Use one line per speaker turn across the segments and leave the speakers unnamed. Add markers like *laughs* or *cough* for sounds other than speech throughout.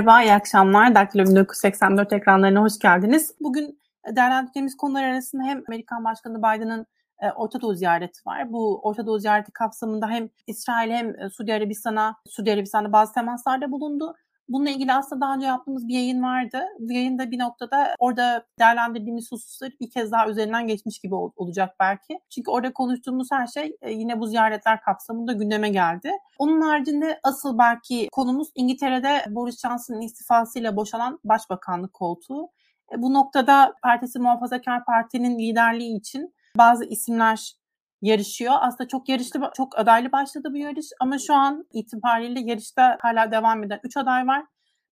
Merhaba, iyi akşamlar. Daktilo 1984 ekranlarına hoş geldiniz. Bugün değerlendirdiğimiz konular arasında hem Amerikan Başkanı Biden'ın e, Orta Doğu ziyareti var. Bu Orta Doğu ziyareti kapsamında hem İsrail hem e, Suudi Arabistan'a, Suudi Arabistan'da bazı temaslarda bulundu. Bununla ilgili aslında daha önce yaptığımız bir yayın vardı. Bu yayında bir noktada orada değerlendirdiğimiz hususları bir kez daha üzerinden geçmiş gibi ol- olacak belki. Çünkü orada konuştuğumuz her şey e, yine bu ziyaretler kapsamında gündeme geldi. Onun haricinde asıl belki konumuz İngiltere'de Boris Johnson'ın istifasıyla boşalan başbakanlık koltuğu. E, bu noktada partisi Muhafazakar Parti'nin liderliği için bazı isimler yarışıyor. Aslında çok yarışlı, çok adaylı başladı bu yarış ama şu an itibariyle yarışta hala devam eden 3 aday var.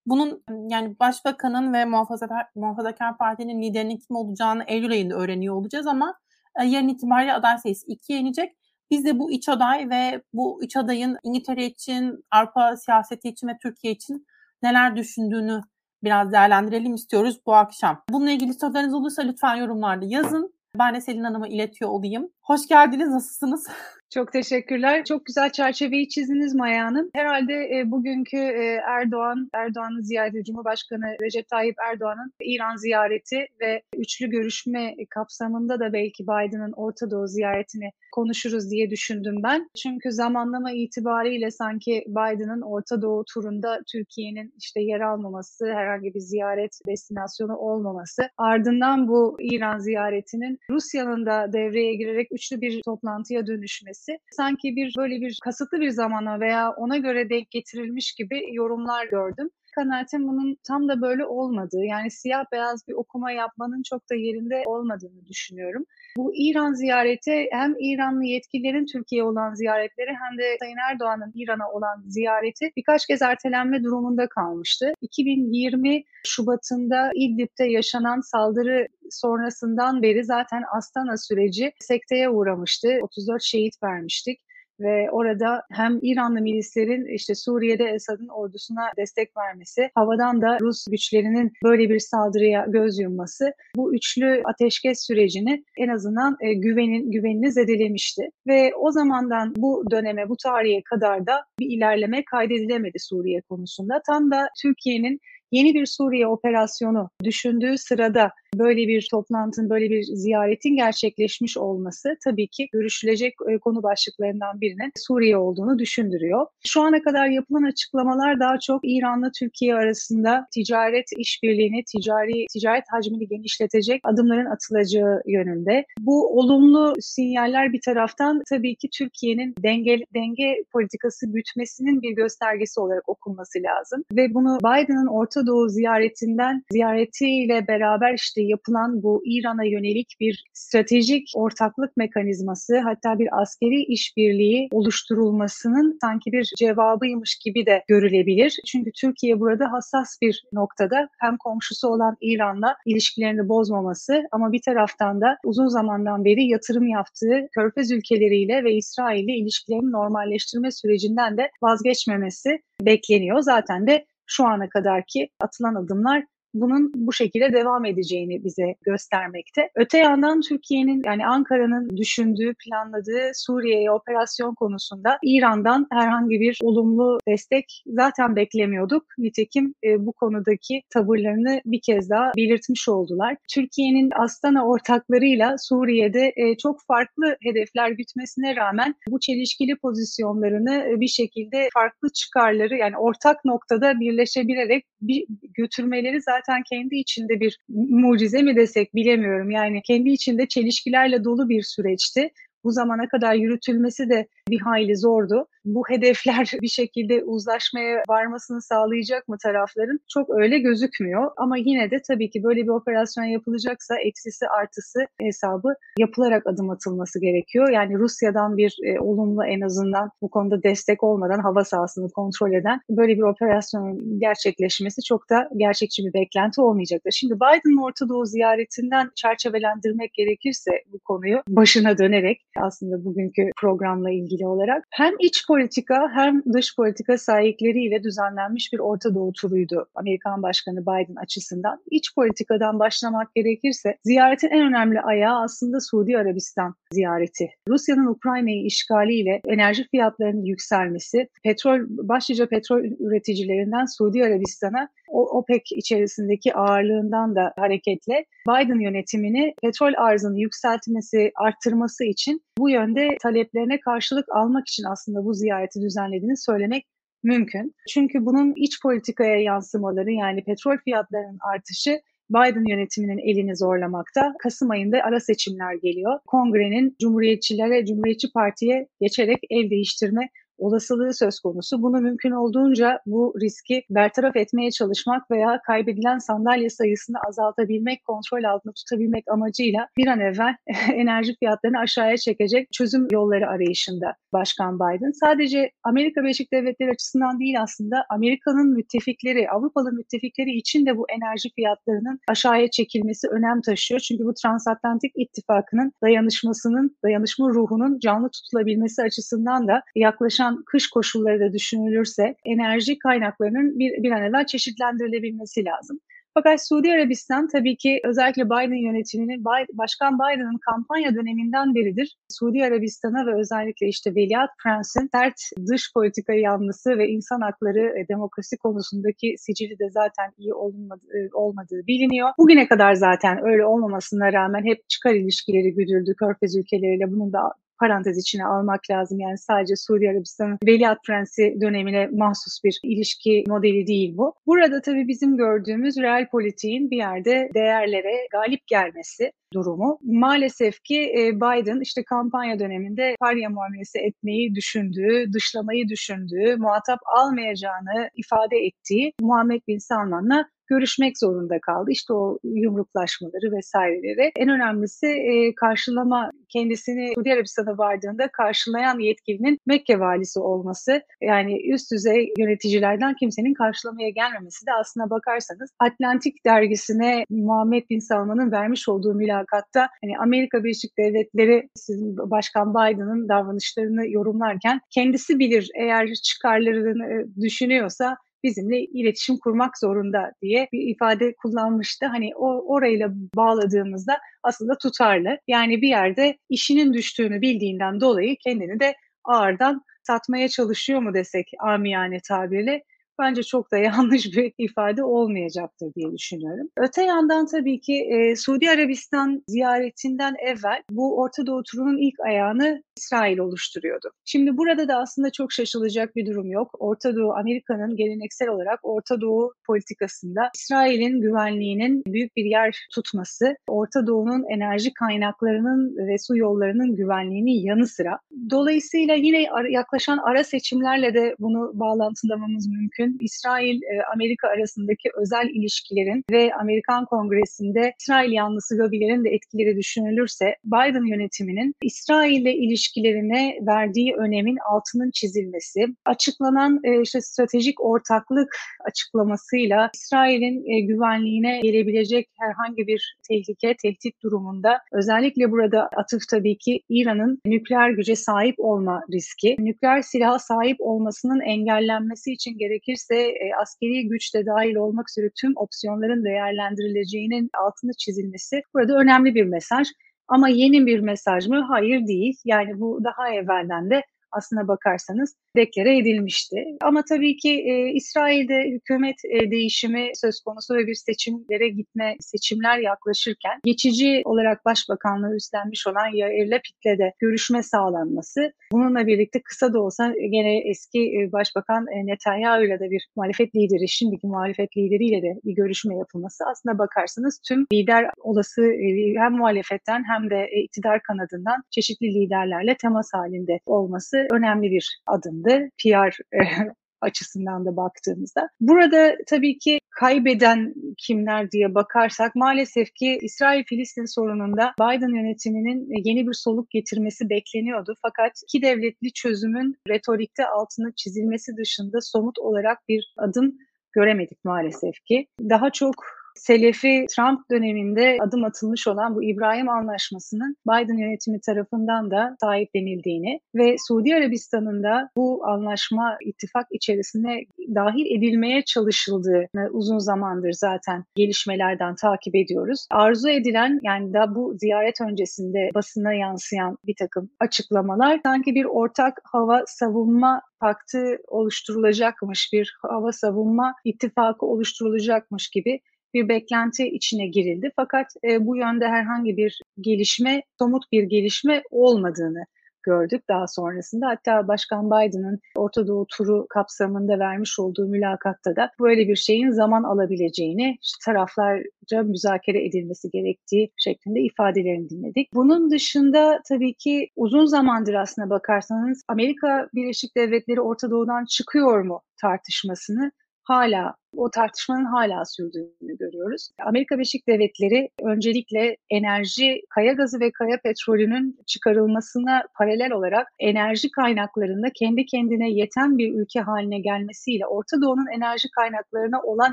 Bunun yani başbakanın ve muhafazakar, partinin liderinin kim olacağını Eylül ayında öğreniyor olacağız ama e, yarın itibariyle aday sayısı 2'ye inecek. Biz de bu iç aday ve bu iç adayın İngiltere için, Avrupa siyaseti için ve Türkiye için neler düşündüğünü biraz değerlendirelim istiyoruz bu akşam. Bununla ilgili sorularınız olursa lütfen yorumlarda yazın. Ben de Selin Hanım'a iletiyor olayım. Hoş geldiniz, nasılsınız? *laughs*
Çok teşekkürler. Çok güzel çerçeveyi çizdiniz Maya Hanım. Herhalde e, bugünkü e, Erdoğan, Erdoğan'ın ziyareti, Cumhurbaşkanı Recep Tayyip Erdoğan'ın İran ziyareti ve üçlü görüşme kapsamında da belki Biden'ın Orta Doğu ziyaretini konuşuruz diye düşündüm ben. Çünkü zamanlama itibariyle sanki Biden'ın Orta Doğu turunda Türkiye'nin işte yer almaması, herhangi bir ziyaret destinasyonu olmaması, ardından bu İran ziyaretinin Rusya'nın da devreye girerek üçlü bir toplantıya dönüşmesi edilmesi sanki bir böyle bir kasıtlı bir zamana veya ona göre denk getirilmiş gibi yorumlar gördüm kanaatim bunun tam da böyle olmadığı yani siyah beyaz bir okuma yapmanın çok da yerinde olmadığını düşünüyorum. Bu İran ziyareti hem İranlı yetkililerin Türkiye'ye olan ziyaretleri hem de Sayın Erdoğan'ın İran'a olan ziyareti birkaç kez ertelenme durumunda kalmıştı. 2020 Şubat'ında İdlib'de yaşanan saldırı sonrasından beri zaten Astana süreci sekteye uğramıştı. 34 şehit vermiştik ve orada hem İranlı milislerin işte Suriye'de Esad'ın ordusuna destek vermesi, havadan da Rus güçlerinin böyle bir saldırıya göz yumması bu üçlü ateşkes sürecini en azından e, güvenin güvenini zedelemişti. Ve o zamandan bu döneme, bu tarihe kadar da bir ilerleme kaydedilemedi Suriye konusunda. Tam da Türkiye'nin yeni bir Suriye operasyonu düşündüğü sırada böyle bir toplantının, böyle bir ziyaretin gerçekleşmiş olması tabii ki görüşülecek e, konu başlıklarından birinin Suriye olduğunu düşündürüyor. Şu ana kadar yapılan açıklamalar daha çok İran'la Türkiye arasında ticaret işbirliğini, ticari ticaret hacmini genişletecek adımların atılacağı yönünde. Bu olumlu sinyaller bir taraftan tabii ki Türkiye'nin denge denge politikası bütmesinin bir göstergesi olarak okunması lazım ve bunu Biden'ın Orta Doğu ziyaretinden ziyaretiyle beraber işte yapılan bu İran'a yönelik bir stratejik ortaklık mekanizması hatta bir askeri işbirliği oluşturulmasının sanki bir cevabıymış gibi de görülebilir. Çünkü Türkiye burada hassas bir noktada hem komşusu olan İran'la ilişkilerini bozmaması ama bir taraftan da uzun zamandan beri yatırım yaptığı Körfez ülkeleriyle ve İsrail ile ilişkilerini normalleştirme sürecinden de vazgeçmemesi bekleniyor. Zaten de şu ana kadarki atılan adımlar bunun bu şekilde devam edeceğini bize göstermekte. Öte yandan Türkiye'nin yani Ankara'nın düşündüğü, planladığı Suriye'ye operasyon konusunda İran'dan herhangi bir olumlu destek zaten beklemiyorduk. Nitekim e, bu konudaki tavırlarını bir kez daha belirtmiş oldular. Türkiye'nin Astana ortaklarıyla Suriye'de e, çok farklı hedefler gütmesine rağmen bu çelişkili pozisyonlarını e, bir şekilde farklı çıkarları yani ortak noktada birleşebilerek bir götürmeleri zaten zaten kendi içinde bir mucize mi desek bilemiyorum. Yani kendi içinde çelişkilerle dolu bir süreçti. Bu zamana kadar yürütülmesi de bir hayli zordu. Bu hedefler *laughs* bir şekilde uzlaşmaya varmasını sağlayacak mı tarafların? Çok öyle gözükmüyor. Ama yine de tabii ki böyle bir operasyon yapılacaksa eksisi artısı hesabı yapılarak adım atılması gerekiyor. Yani Rusya'dan bir e, olumlu en azından bu konuda destek olmadan hava sahasını kontrol eden böyle bir operasyonun gerçekleşmesi çok da gerçekçi bir beklenti olmayacaktır. Şimdi Biden'ın Orta Doğu ziyaretinden çerçevelendirmek gerekirse bu konuyu başına dönerek aslında bugünkü programla ilgili olarak hem iç politika hem dış politika sahipleriyle düzenlenmiş bir Orta Doğu turuydu Amerikan Başkanı Biden açısından. İç politikadan başlamak gerekirse ziyaretin en önemli ayağı aslında Suudi Arabistan ziyareti. Rusya'nın Ukrayna'yı işgaliyle enerji fiyatlarının yükselmesi, petrol başlıca petrol üreticilerinden Suudi Arabistan'a o OPEC içerisindeki ağırlığından da hareketle Biden yönetimini petrol arzını yükseltmesi, arttırması için bu yönde taleplerine karşılık almak için aslında bu ziyareti düzenlediğini söylemek mümkün. Çünkü bunun iç politikaya yansımaları yani petrol fiyatlarının artışı Biden yönetiminin elini zorlamakta. Kasım ayında ara seçimler geliyor. Kongrenin Cumhuriyetçilere, Cumhuriyetçi Parti'ye geçerek el değiştirme olasılığı söz konusu. Bunu mümkün olduğunca bu riski bertaraf etmeye çalışmak veya kaybedilen sandalye sayısını azaltabilmek, kontrol altında tutabilmek amacıyla bir an evvel *laughs* enerji fiyatlarını aşağıya çekecek çözüm yolları arayışında Başkan Biden. Sadece Amerika Birleşik Devletleri açısından değil aslında Amerika'nın müttefikleri, Avrupalı müttefikleri için de bu enerji fiyatlarının aşağıya çekilmesi önem taşıyor. Çünkü bu transatlantik ittifakının dayanışmasının, dayanışma ruhunun canlı tutulabilmesi açısından da yaklaşan oluşan kış koşulları da düşünülürse enerji kaynaklarının bir, bir an evvel çeşitlendirilebilmesi lazım. Fakat Suudi Arabistan tabii ki özellikle Biden yönetiminin, Başkan Biden'ın kampanya döneminden beridir Suudi Arabistan'a ve özellikle işte Veliaht Prens'in sert dış politika yanlısı ve insan hakları, e, demokrasi konusundaki sicili de zaten iyi olmadığı, e, olmadığı biliniyor. Bugüne kadar zaten öyle olmamasına rağmen hep çıkar ilişkileri güdüldü Körfez ülkeleriyle. Bunun da parantez içine almak lazım. Yani sadece Suudi Arabistan'ın Veliaht Prensi dönemine mahsus bir ilişki modeli değil bu. Burada tabii bizim gördüğümüz real politiğin bir yerde değerlere galip gelmesi durumu. Maalesef ki e, Biden işte kampanya döneminde parya muamelesi etmeyi düşündüğü, dışlamayı düşündüğü, muhatap almayacağını ifade ettiği Muhammed Bin Salman'la görüşmek zorunda kaldı. İşte o yumruklaşmaları vesaireleri. En önemlisi e, karşılama kendisini Suudi Arabistan'a vardığında karşılayan yetkilinin Mekke valisi olması. Yani üst düzey yöneticilerden kimsenin karşılamaya gelmemesi de aslına bakarsanız Atlantik dergisine Muhammed Bin Salman'ın vermiş olduğu mülakatta hani Amerika Birleşik Devletleri sizin Başkan Biden'ın davranışlarını yorumlarken kendisi bilir eğer çıkarlarını düşünüyorsa bizimle iletişim kurmak zorunda diye bir ifade kullanmıştı. Hani o orayla bağladığımızda aslında tutarlı. Yani bir yerde işinin düştüğünü bildiğinden dolayı kendini de ağırdan satmaya çalışıyor mu desek amiyane tabirle bence çok da *laughs* yanlış bir ifade olmayacaktır diye düşünüyorum. Öte yandan tabii ki e, Suudi Arabistan ziyaretinden evvel bu Orta Doğu turunun ilk ayağını İsrail oluşturuyordu. Şimdi burada da aslında çok şaşılacak bir durum yok. Orta Doğu, Amerika'nın geleneksel olarak Orta Doğu politikasında İsrail'in güvenliğinin büyük bir yer tutması, Orta Doğu'nun enerji kaynaklarının ve su yollarının güvenliğinin yanı sıra. Dolayısıyla yine yaklaşan ara seçimlerle de bunu bağlantılamamız mümkün. İsrail-Amerika arasındaki özel ilişkilerin ve Amerikan Kongresi'nde İsrail yanlısı lobilerin de etkileri düşünülürse Biden yönetiminin İsrail ile ilişki ilişkilerine verdiği önemin altının çizilmesi, açıklanan e, işte stratejik ortaklık açıklamasıyla İsrail'in e, güvenliğine gelebilecek herhangi bir tehlike, tehdit durumunda özellikle burada atıf tabii ki İran'ın nükleer güce sahip olma riski, nükleer silaha sahip olmasının engellenmesi için gerekirse e, askeri güç de dahil olmak üzere tüm opsiyonların değerlendirileceğinin altını çizilmesi burada önemli bir mesaj. Ama yeni bir mesaj mı? Hayır değil. Yani bu daha evvelden de aslına bakarsanız deklare edilmişti. Ama tabii ki e, İsrail'de hükümet e, değişimi söz konusu ve bir seçimlere gitme, seçimler yaklaşırken geçici olarak başbakanlığı üstlenmiş olan Yair Lapid'le de görüşme sağlanması, bununla birlikte kısa da olsa gene eski e, başbakan e, Netanyahu'yla da bir muhalefet lideri, şimdiki muhalefet lideriyle de bir görüşme yapılması aslına bakarsanız tüm lider olası e, hem muhalefetten hem de e, iktidar kanadından çeşitli liderlerle temas halinde olması önemli bir adımdı. PR e, *laughs* açısından da baktığımızda. Burada tabii ki kaybeden kimler diye bakarsak maalesef ki İsrail-Filistin sorununda Biden yönetiminin yeni bir soluk getirmesi bekleniyordu. Fakat iki devletli çözümün retorikte altını çizilmesi dışında somut olarak bir adım göremedik maalesef ki. Daha çok Selefi Trump döneminde adım atılmış olan bu İbrahim Anlaşması'nın Biden yönetimi tarafından da sahiplenildiğini ve Suudi Arabistan'ın da bu anlaşma ittifak içerisine dahil edilmeye çalışıldığını uzun zamandır zaten gelişmelerden takip ediyoruz. Arzu edilen yani da bu ziyaret öncesinde basına yansıyan bir takım açıklamalar sanki bir ortak hava savunma paktı oluşturulacakmış, bir hava savunma ittifakı oluşturulacakmış gibi bir beklenti içine girildi. Fakat e, bu yönde herhangi bir gelişme, somut bir gelişme olmadığını gördük daha sonrasında. Hatta Başkan Biden'ın Orta Doğu turu kapsamında vermiş olduğu mülakatta da böyle bir şeyin zaman alabileceğini, taraflarca müzakere edilmesi gerektiği şeklinde ifadelerini dinledik. Bunun dışında tabii ki uzun zamandır aslına bakarsanız Amerika Birleşik Devletleri Orta Doğu'dan çıkıyor mu tartışmasını hala o tartışmanın hala sürdüğünü görüyoruz. Amerika Birleşik Devletleri öncelikle enerji, kaya gazı ve kaya petrolünün çıkarılmasına paralel olarak enerji kaynaklarında kendi kendine yeten bir ülke haline gelmesiyle Orta Doğu'nun enerji kaynaklarına olan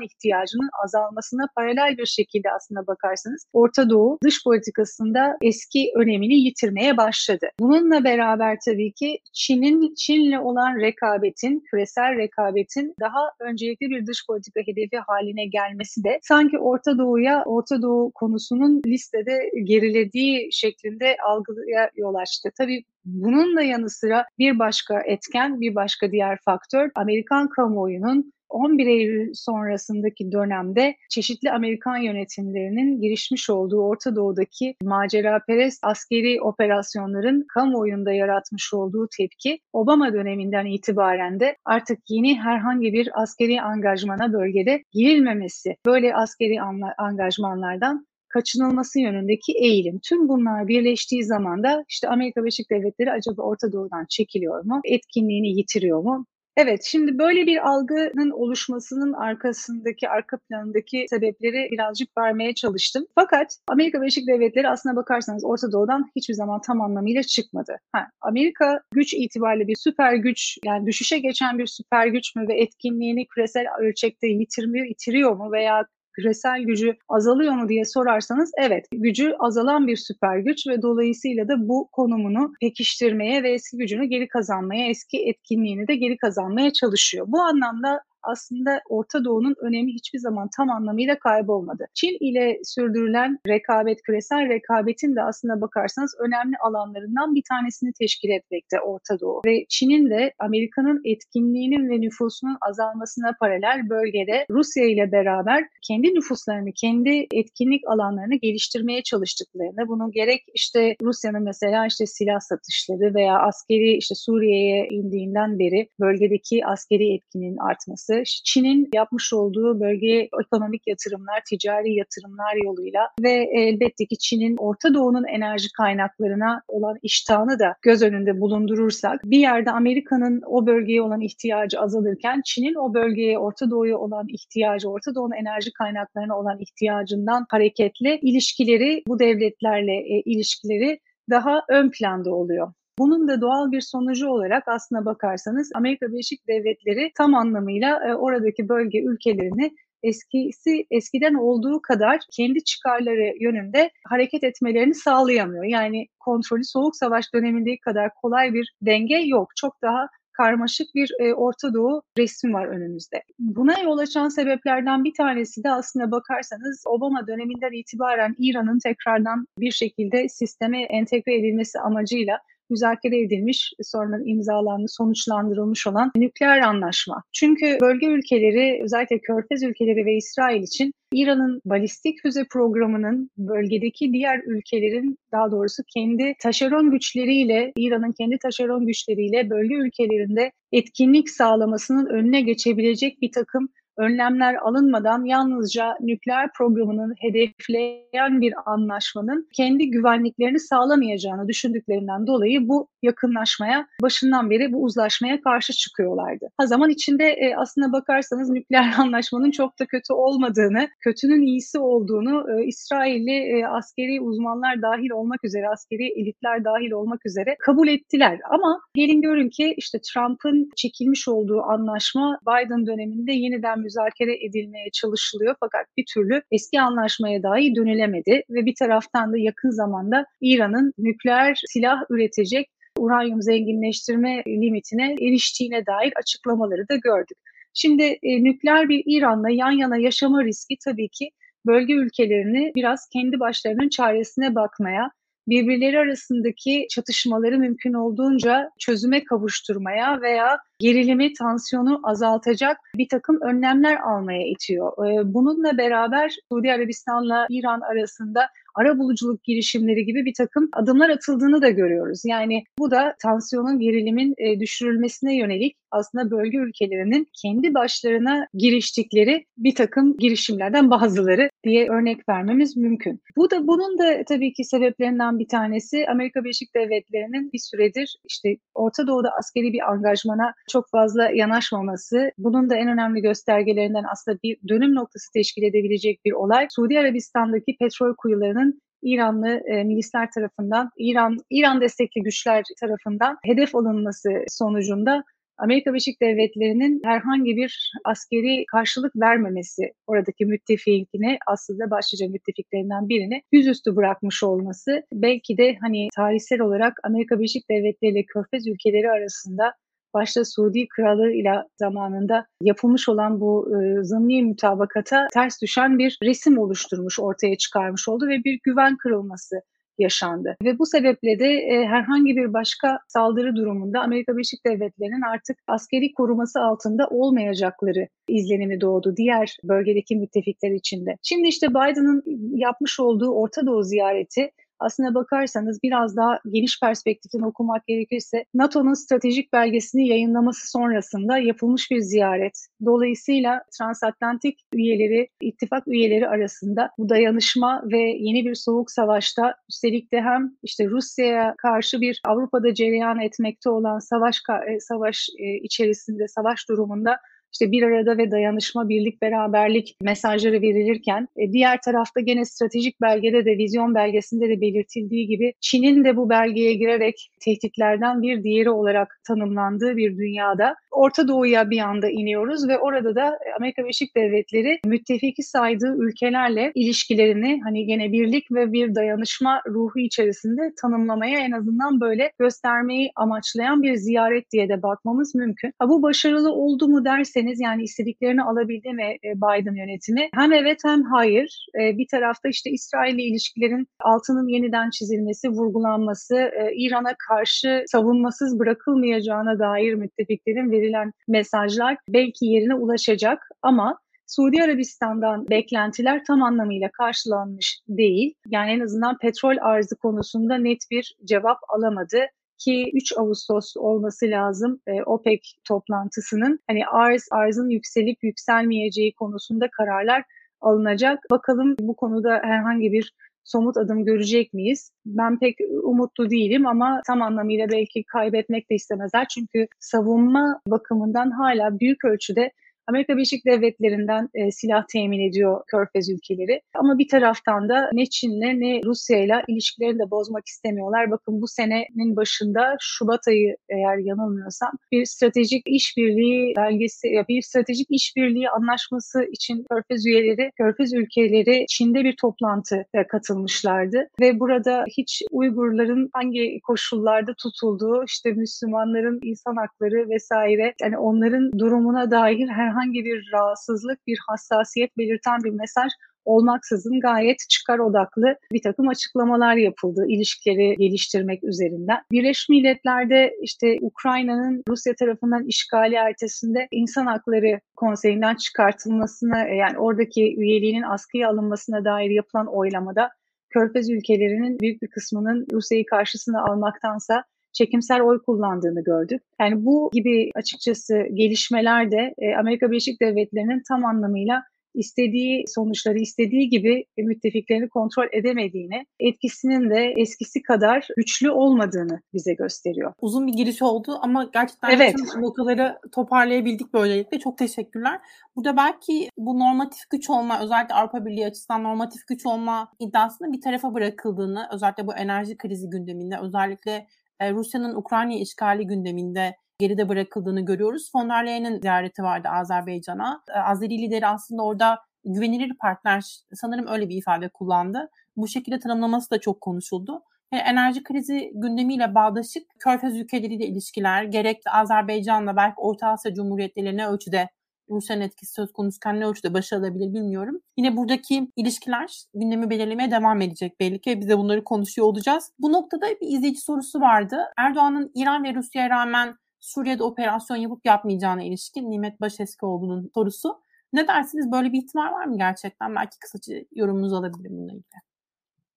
ihtiyacının azalmasına paralel bir şekilde aslında bakarsanız Orta Doğu dış politikasında eski önemini yitirmeye başladı. Bununla beraber tabii ki Çin'in Çin'le olan rekabetin, küresel rekabetin daha öncelikli bir dış politika politika hedefi haline gelmesi de sanki Orta Doğu'ya, Orta Doğu konusunun listede gerilediği şeklinde algıya yol açtı. Tabii bunun da yanı sıra bir başka etken, bir başka diğer faktör Amerikan kamuoyunun 11 Eylül sonrasındaki dönemde çeşitli Amerikan yönetimlerinin girişmiş olduğu Orta Doğu'daki maceraperest askeri operasyonların kamuoyunda yaratmış olduğu tepki Obama döneminden itibaren de artık yeni herhangi bir askeri angajmana bölgede girilmemesi, böyle askeri angajmanlardan kaçınılması yönündeki eğilim. Tüm bunlar birleştiği zaman da işte Amerika Birleşik Devletleri acaba Orta Doğu'dan çekiliyor mu? Etkinliğini yitiriyor mu? Evet, şimdi böyle bir algının oluşmasının arkasındaki, arka planındaki sebepleri birazcık vermeye çalıştım. Fakat Amerika Birleşik Devletleri aslına bakarsanız Orta Doğu'dan hiçbir zaman tam anlamıyla çıkmadı. Ha, Amerika güç itibariyle bir süper güç, yani düşüşe geçen bir süper güç mü ve etkinliğini küresel ölçekte yitirmiyor, itiriyor mu veya küresel gücü azalıyor mu diye sorarsanız evet gücü azalan bir süper güç ve dolayısıyla da bu konumunu pekiştirmeye ve eski gücünü geri kazanmaya, eski etkinliğini de geri kazanmaya çalışıyor. Bu anlamda aslında Orta Doğu'nun önemi hiçbir zaman tam anlamıyla kaybolmadı. Çin ile sürdürülen rekabet, küresel rekabetin de aslında bakarsanız önemli alanlarından bir tanesini teşkil etmekte Orta Doğu. Ve Çin'in de Amerika'nın etkinliğinin ve nüfusunun azalmasına paralel bölgede Rusya ile beraber kendi nüfuslarını, kendi etkinlik alanlarını geliştirmeye çalıştıklarını, bunu gerek işte Rusya'nın mesela işte silah satışları veya askeri işte Suriye'ye indiğinden beri bölgedeki askeri etkinin artması, Çin'in yapmış olduğu bölgeye ekonomik yatırımlar, ticari yatırımlar yoluyla ve elbette ki Çin'in Orta Doğu'nun enerji kaynaklarına olan iştahını da göz önünde bulundurursak bir yerde Amerika'nın o bölgeye olan ihtiyacı azalırken Çin'in o bölgeye Orta Doğu'ya olan ihtiyacı, Orta Doğu'nun enerji kaynaklarına olan ihtiyacından hareketle ilişkileri bu devletlerle e, ilişkileri daha ön planda oluyor. Bunun da doğal bir sonucu olarak aslına bakarsanız Amerika Birleşik Devletleri tam anlamıyla e, oradaki bölge ülkelerini eskisi eskiden olduğu kadar kendi çıkarları yönünde hareket etmelerini sağlayamıyor. Yani kontrolü soğuk savaş dönemindeki kadar kolay bir denge yok. Çok daha karmaşık bir e, Orta Doğu resmi var önümüzde. Buna yol açan sebeplerden bir tanesi de aslında bakarsanız Obama döneminden itibaren İran'ın tekrardan bir şekilde sisteme entegre edilmesi amacıyla müzakere edilmiş, sonra imzalanmış, sonuçlandırılmış olan nükleer anlaşma. Çünkü bölge ülkeleri, özellikle Körfez ülkeleri ve İsrail için İran'ın balistik füze programının bölgedeki diğer ülkelerin daha doğrusu kendi taşeron güçleriyle, İran'ın kendi taşeron güçleriyle bölge ülkelerinde etkinlik sağlamasının önüne geçebilecek bir takım önlemler alınmadan yalnızca nükleer programını hedefleyen bir anlaşmanın kendi güvenliklerini sağlamayacağını düşündüklerinden dolayı bu yakınlaşmaya, başından beri bu uzlaşmaya karşı çıkıyorlardı. Ha zaman içinde e, aslına bakarsanız nükleer *laughs* anlaşmanın çok da kötü olmadığını, kötünün iyisi olduğunu e, İsrailli e, askeri uzmanlar dahil olmak üzere, askeri elitler dahil olmak üzere kabul ettiler. Ama gelin görün ki işte Trump'ın çekilmiş olduğu anlaşma Biden döneminde yeniden müzakere edilmeye çalışılıyor fakat bir türlü eski anlaşmaya dahi dönülemedi ve bir taraftan da yakın zamanda İran'ın nükleer silah üretecek uranyum zenginleştirme limitine eriştiğine dair açıklamaları da gördük. Şimdi e, nükleer bir İran'la yan yana yaşama riski tabii ki bölge ülkelerini biraz kendi başlarının çaresine bakmaya, birbirleri arasındaki çatışmaları mümkün olduğunca çözüme kavuşturmaya veya gerilimi, tansiyonu azaltacak bir takım önlemler almaya itiyor. Ee, bununla beraber Suudi Arabistan'la İran arasında ara buluculuk girişimleri gibi bir takım adımlar atıldığını da görüyoruz. Yani bu da tansiyonun, gerilimin e, düşürülmesine yönelik aslında bölge ülkelerinin kendi başlarına giriştikleri bir takım girişimlerden bazıları diye örnek vermemiz mümkün. Bu da bunun da tabii ki sebeplerinden bir tanesi Amerika Birleşik Devletleri'nin bir süredir işte Orta Doğu'da askeri bir angajmana çok fazla yanaşmaması. Bunun da en önemli göstergelerinden aslında bir dönüm noktası teşkil edebilecek bir olay. Suudi Arabistan'daki petrol kuyularının İranlı e, milisler tarafından, İran İran destekli güçler tarafından hedef alınması sonucunda Amerika Birleşik Devletleri'nin herhangi bir askeri karşılık vermemesi oradaki müttefikine aslında başlıca müttefiklerinden birini yüzüstü bırakmış olması belki de hani tarihsel olarak Amerika Birleşik Devletleri ile Körfez ülkeleri arasında başta Suudi Kralı ile zamanında yapılmış olan bu e, zımni mütabakata ters düşen bir resim oluşturmuş, ortaya çıkarmış oldu ve bir güven kırılması yaşandı. Ve bu sebeple de e, herhangi bir başka saldırı durumunda Amerika Birleşik Devletleri'nin artık askeri koruması altında olmayacakları izlenimi doğdu diğer bölgedeki müttefikler içinde. Şimdi işte Biden'ın yapmış olduğu Orta Doğu ziyareti aslına bakarsanız biraz daha geniş perspektiften okumak gerekirse NATO'nun stratejik belgesini yayınlaması sonrasında yapılmış bir ziyaret. Dolayısıyla transatlantik üyeleri, ittifak üyeleri arasında bu dayanışma ve yeni bir soğuk savaşta üstelik de hem işte Rusya'ya karşı bir Avrupa'da cereyan etmekte olan savaş e, savaş e, içerisinde savaş durumunda işte bir arada ve dayanışma, birlik, beraberlik mesajları verilirken e, diğer tarafta gene stratejik belgede de vizyon belgesinde de belirtildiği gibi Çin'in de bu belgeye girerek tehditlerden bir diğeri olarak tanımlandığı bir dünyada Orta Doğu'ya bir anda iniyoruz ve orada da Amerika Birleşik Devletleri müttefiki saydığı ülkelerle ilişkilerini hani gene birlik ve bir dayanışma ruhu içerisinde tanımlamaya en azından böyle göstermeyi amaçlayan bir ziyaret diye de bakmamız mümkün. Ha, bu başarılı oldu mu derseniz yani istediklerini alabildi mi e, Biden yönetimi? Hem evet hem hayır. E, bir tarafta işte İsrail ile ilişkilerin altının yeniden çizilmesi, vurgulanması, e, İran'a karşı savunmasız bırakılmayacağına dair müttefiklerin veri verilen mesajlar belki yerine ulaşacak ama Suudi Arabistan'dan beklentiler tam anlamıyla karşılanmış değil. Yani en azından petrol arzı konusunda net bir cevap alamadı ki 3 Ağustos olması lazım e, OPEC toplantısının hani arz arzın yükselip yükselmeyeceği konusunda kararlar alınacak. Bakalım bu konuda herhangi bir somut adım görecek miyiz? Ben pek umutlu değilim ama tam anlamıyla belki kaybetmek de istemezler. Çünkü savunma bakımından hala büyük ölçüde Amerika Birleşik Devletleri'nden e, silah temin ediyor Körfez ülkeleri. Ama bir taraftan da ne Çin'le ne Rusya'yla ilişkilerini de bozmak istemiyorlar. Bakın bu senenin başında Şubat ayı eğer yanılmıyorsam bir stratejik işbirliği belgesi ya bir stratejik işbirliği anlaşması için Körfez üyeleri, Körfez ülkeleri Çin'de bir toplantı katılmışlardı ve burada hiç Uygurların hangi koşullarda tutulduğu, işte Müslümanların insan hakları vesaire yani onların durumuna dair her herhangi bir rahatsızlık, bir hassasiyet belirten bir mesaj olmaksızın gayet çıkar odaklı bir takım açıklamalar yapıldı ilişkileri geliştirmek üzerinden. Birleşmiş Milletler'de işte Ukrayna'nın Rusya tarafından işgali ertesinde insan hakları konseyinden çıkartılmasına yani oradaki üyeliğinin askıya alınmasına dair yapılan oylamada Körfez ülkelerinin büyük bir kısmının Rusya'yı karşısına almaktansa çekimsel oy kullandığını gördük. Yani bu gibi açıkçası gelişmeler de e, Amerika Birleşik Devletleri'nin tam anlamıyla istediği sonuçları istediği gibi müttefiklerini kontrol edemediğini, etkisinin de eskisi kadar güçlü olmadığını bize gösteriyor.
Uzun bir giriş oldu ama gerçekten evet. bütün noktaları toparlayabildik böylelikle. Çok teşekkürler. Burada belki bu normatif güç olma, özellikle Avrupa Birliği açısından normatif güç olma iddiasını bir tarafa bırakıldığını, özellikle bu enerji krizi gündeminde, özellikle e, Rusya'nın Ukrayna işgali gündeminde geride bırakıldığını görüyoruz. Von der Leyen'in ziyareti vardı Azerbaycan'a. E, Azeri lideri aslında orada güvenilir partner sanırım öyle bir ifade kullandı. Bu şekilde tanımlaması da çok konuşuldu. Yani enerji krizi gündemiyle bağdaşık Körfez ülkeleriyle ilişkiler gerek Azerbaycan'la belki Orta Asya Cumhuriyetleri ne ölçüde Rusya'nın etkisi söz konusuyken ne ölçüde başarılabilir bilmiyorum. Yine buradaki ilişkiler gündemi belirlemeye devam edecek belli ki. Biz de bunları konuşuyor olacağız. Bu noktada bir izleyici sorusu vardı. Erdoğan'ın İran ve Rusya'ya rağmen Suriye'de operasyon yapıp yapmayacağına ilişkin Nimet Başeskoğlu'nun sorusu. Ne dersiniz? Böyle bir ihtimal var mı gerçekten? Belki kısaca yorumunuzu alabilirim bununla ilgili.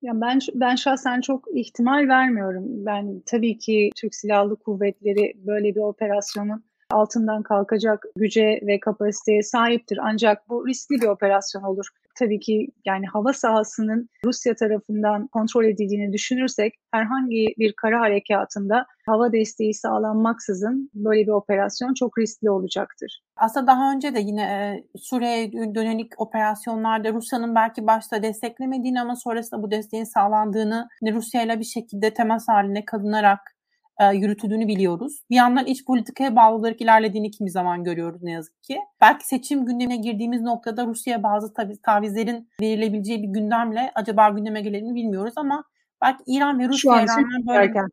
Ya ben ben şahsen çok ihtimal vermiyorum. Ben tabii ki Türk Silahlı Kuvvetleri böyle bir operasyonun altından kalkacak güce ve kapasiteye sahiptir. Ancak bu riskli bir operasyon olur. Tabii ki yani hava sahasının Rusya tarafından kontrol edildiğini düşünürsek herhangi bir kara harekatında hava desteği sağlanmaksızın böyle bir operasyon çok riskli olacaktır.
Aslında daha önce de yine e, Suriye'ye dönelik operasyonlarda Rusya'nın belki başta desteklemediğini ama sonrasında bu desteğin sağlandığını Rusya ile bir şekilde temas haline kalınarak e, yürütüldüğünü biliyoruz. Bir yandan iç politikaya bağlı olarak ilerlediğini kimi zaman görüyoruz ne yazık ki. Belki seçim gündemine girdiğimiz noktada Rusya'ya bazı tavizlerin verilebileceği bir gündemle acaba gündeme gelir mi bilmiyoruz ama belki İran ve Rusya'ya rağmen böyle erken.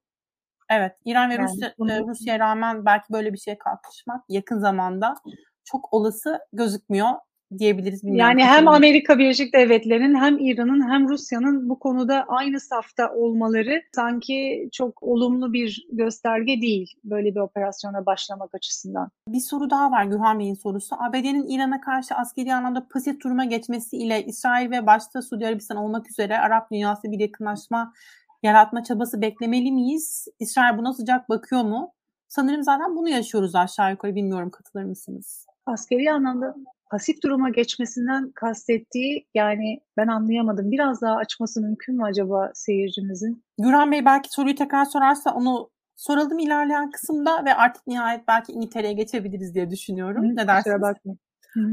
Evet, İran ve yani, Rusya bunu... E, Rusya'ya rağmen belki böyle bir şeye kalkışmak yakın zamanda çok olası gözükmüyor diyebiliriz.
Yani hem Amerika Birleşik Devletleri'nin hem İran'ın hem Rusya'nın bu konuda aynı safta olmaları sanki çok olumlu bir gösterge değil böyle bir operasyona başlamak açısından.
Bir soru daha var Gürhan Bey'in sorusu. ABD'nin İran'a karşı askeri anlamda pasif duruma geçmesiyle İsrail ve başta Suudi Arabistan olmak üzere Arap dünyası bir yakınlaşma yaratma çabası beklemeli miyiz? İsrail buna sıcak bakıyor mu? Sanırım zaten bunu yaşıyoruz aşağı yukarı bilmiyorum katılır mısınız?
Askeri anlamda pasif duruma geçmesinden kastettiği yani ben anlayamadım. Biraz daha açması mümkün mü acaba seyircimizin?
Gürhan Bey belki soruyu tekrar sorarsa onu soralım ilerleyen kısımda ve artık nihayet belki İngiltere'ye geçebiliriz diye düşünüyorum. Hı, ne dersiniz? Kusura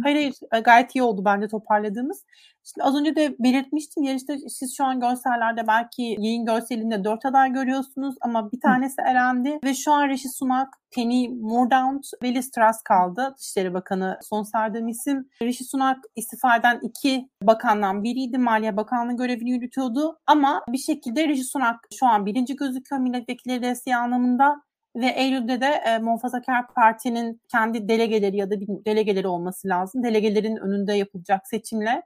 Hayır hayır e, gayet iyi oldu bence toparladığımız. Şimdi az önce de belirtmiştim yarışta siz şu an görsellerde belki yayın görselinde dört aday görüyorsunuz ama bir tanesi Hı. elendi ve şu an Rishi Sunak, Penny Mordaunt ve Liz Truss kaldı. Dışişleri Bakanı son sardığım isim. Rishi Sunak istifa eden iki bakandan biriydi. Maliye Bakanlığı görevini yürütüyordu. Ama bir şekilde Rishi Sunak şu an birinci gözüküyor milletvekilleri desteği anlamında. Ve Eylül'de de e, Muhafazakar Parti'nin kendi delegeleri ya da bir delegeleri olması lazım. Delegelerin önünde yapılacak seçimle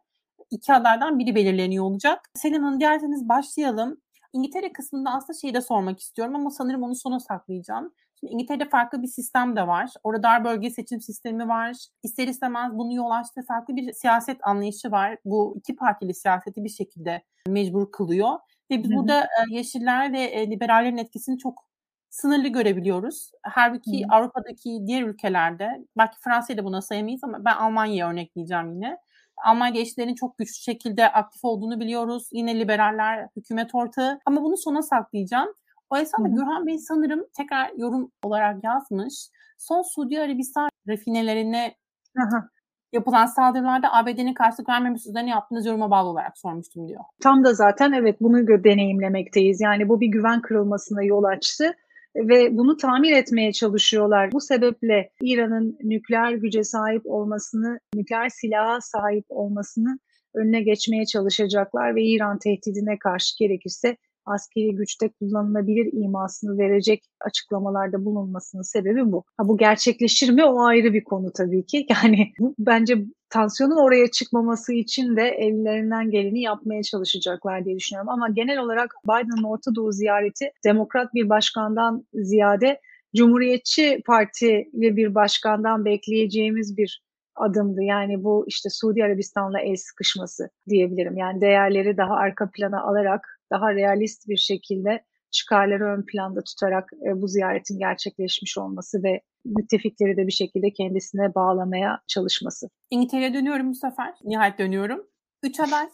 iki adaydan biri belirleniyor olacak. Selin Hanım dilerseniz başlayalım. İngiltere kısmında aslında şeyi de sormak istiyorum ama sanırım onu sona saklayacağım. Şimdi İngiltere'de farklı bir sistem de var. Orada dar bölge seçim sistemi var. İster istemez bunu yol açtığı farklı bir siyaset anlayışı var. Bu iki partili siyaseti bir şekilde mecbur kılıyor. Ve biz Hı-hı. burada Yeşiller ve liberallerin etkisini çok sınırlı görebiliyoruz. Halbuki hmm. Avrupa'daki diğer ülkelerde, belki Fransa'yı da buna sayamayız ama ben Almanya'yı örnekleyeceğim yine. Almanya işlerin çok güçlü şekilde aktif olduğunu biliyoruz. Yine liberaller, hükümet ortağı. Ama bunu sona saklayacağım. O esnada Gürhan Bey sanırım tekrar yorum olarak yazmış. Son Suudi Arabistan refinelerine Aha. yapılan saldırılarda ABD'nin karşılık vermemesi üzerine yaptığınız yoruma bağlı olarak sormuştum diyor.
Tam da zaten evet bunu deneyimlemekteyiz. Yani bu bir güven kırılmasına yol açtı ve bunu tamir etmeye çalışıyorlar. Bu sebeple İran'ın nükleer güce sahip olmasını, nükleer silaha sahip olmasını önüne geçmeye çalışacaklar ve İran tehdidine karşı gerekirse askeri güçte kullanılabilir imasını verecek açıklamalarda bulunmasının sebebi bu. Ha, bu gerçekleşir mi o ayrı bir konu tabii ki. *laughs* Yani bu, bence tansiyonun oraya çıkmaması için de ellerinden geleni yapmaya çalışacaklar diye düşünüyorum. Ama genel olarak Biden'ın Orta Doğu ziyareti demokrat bir başkandan ziyade Cumhuriyetçi Partili bir başkandan bekleyeceğimiz bir adımdı. Yani bu işte Suudi Arabistan'la el sıkışması diyebilirim. Yani değerleri daha arka plana alarak daha realist bir şekilde çıkarları ön planda tutarak e, bu ziyaretin gerçekleşmiş olması ve müttefikleri de bir şekilde kendisine bağlamaya çalışması.
İngiltere'ye dönüyorum bu sefer. Nihayet dönüyorum. Üç aday.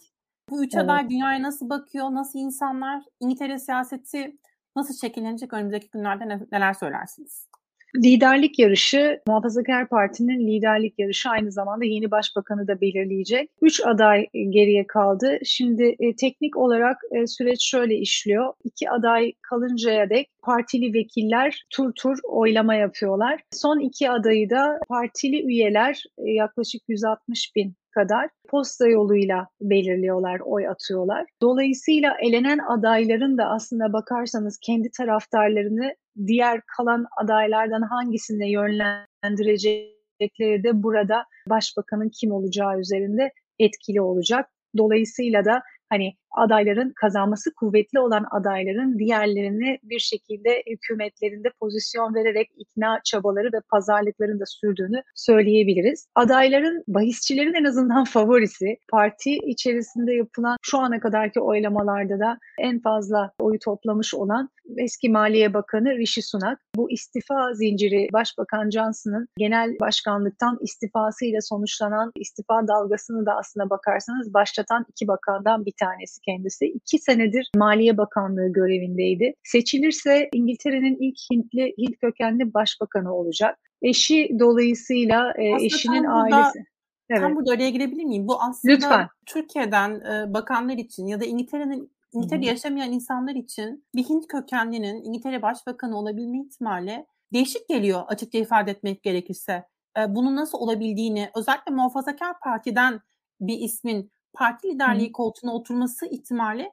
Bu üç evet. aday dünyaya nasıl bakıyor, nasıl insanlar, İngiltere siyaseti nasıl şekillenecek önümüzdeki günlerde neler söylersiniz?
Liderlik yarışı, Muhafazakar Parti'nin liderlik yarışı aynı zamanda yeni başbakanı da belirleyecek. Üç aday geriye kaldı. Şimdi e, teknik olarak e, süreç şöyle işliyor. İki aday kalıncaya dek partili vekiller tur tur oylama yapıyorlar. Son iki adayı da partili üyeler e, yaklaşık 160 bin kadar posta yoluyla belirliyorlar, oy atıyorlar. Dolayısıyla elenen adayların da aslında bakarsanız kendi taraftarlarını diğer kalan adaylardan hangisine yönlendirecekleri de burada başbakanın kim olacağı üzerinde etkili olacak. Dolayısıyla da hani adayların kazanması kuvvetli olan adayların diğerlerini bir şekilde hükümetlerinde pozisyon vererek ikna çabaları ve pazarlıkların da sürdüğünü söyleyebiliriz. Adayların, bahisçilerin en azından *laughs* favorisi parti içerisinde yapılan şu ana kadarki oylamalarda da en fazla oyu toplamış olan eski Maliye Bakanı Rishi Sunak. Bu istifa zinciri Başbakan Johnson'ın genel başkanlıktan istifasıyla sonuçlanan istifa dalgasını da aslına bakarsanız başlatan iki bakandan bir tanesi kendisi. İki senedir Maliye Bakanlığı görevindeydi. Seçilirse İngiltere'nin ilk Hintli, Hint kökenli başbakanı olacak. Eşi dolayısıyla e, eşinin ailesi.
Evet. Tam burada araya girebilir miyim? Bu aslında Lütfen. Türkiye'den e, bakanlar için ya da İngiltere'nin İngiltere'de yaşamayan insanlar için bir Hint kökenlinin İngiltere Başbakanı olabilme ihtimali değişik geliyor açıkça ifade etmek gerekirse. E, bunun nasıl olabildiğini özellikle muhafazakar partiden bir ismin parti liderliği koltuğuna oturması ihtimali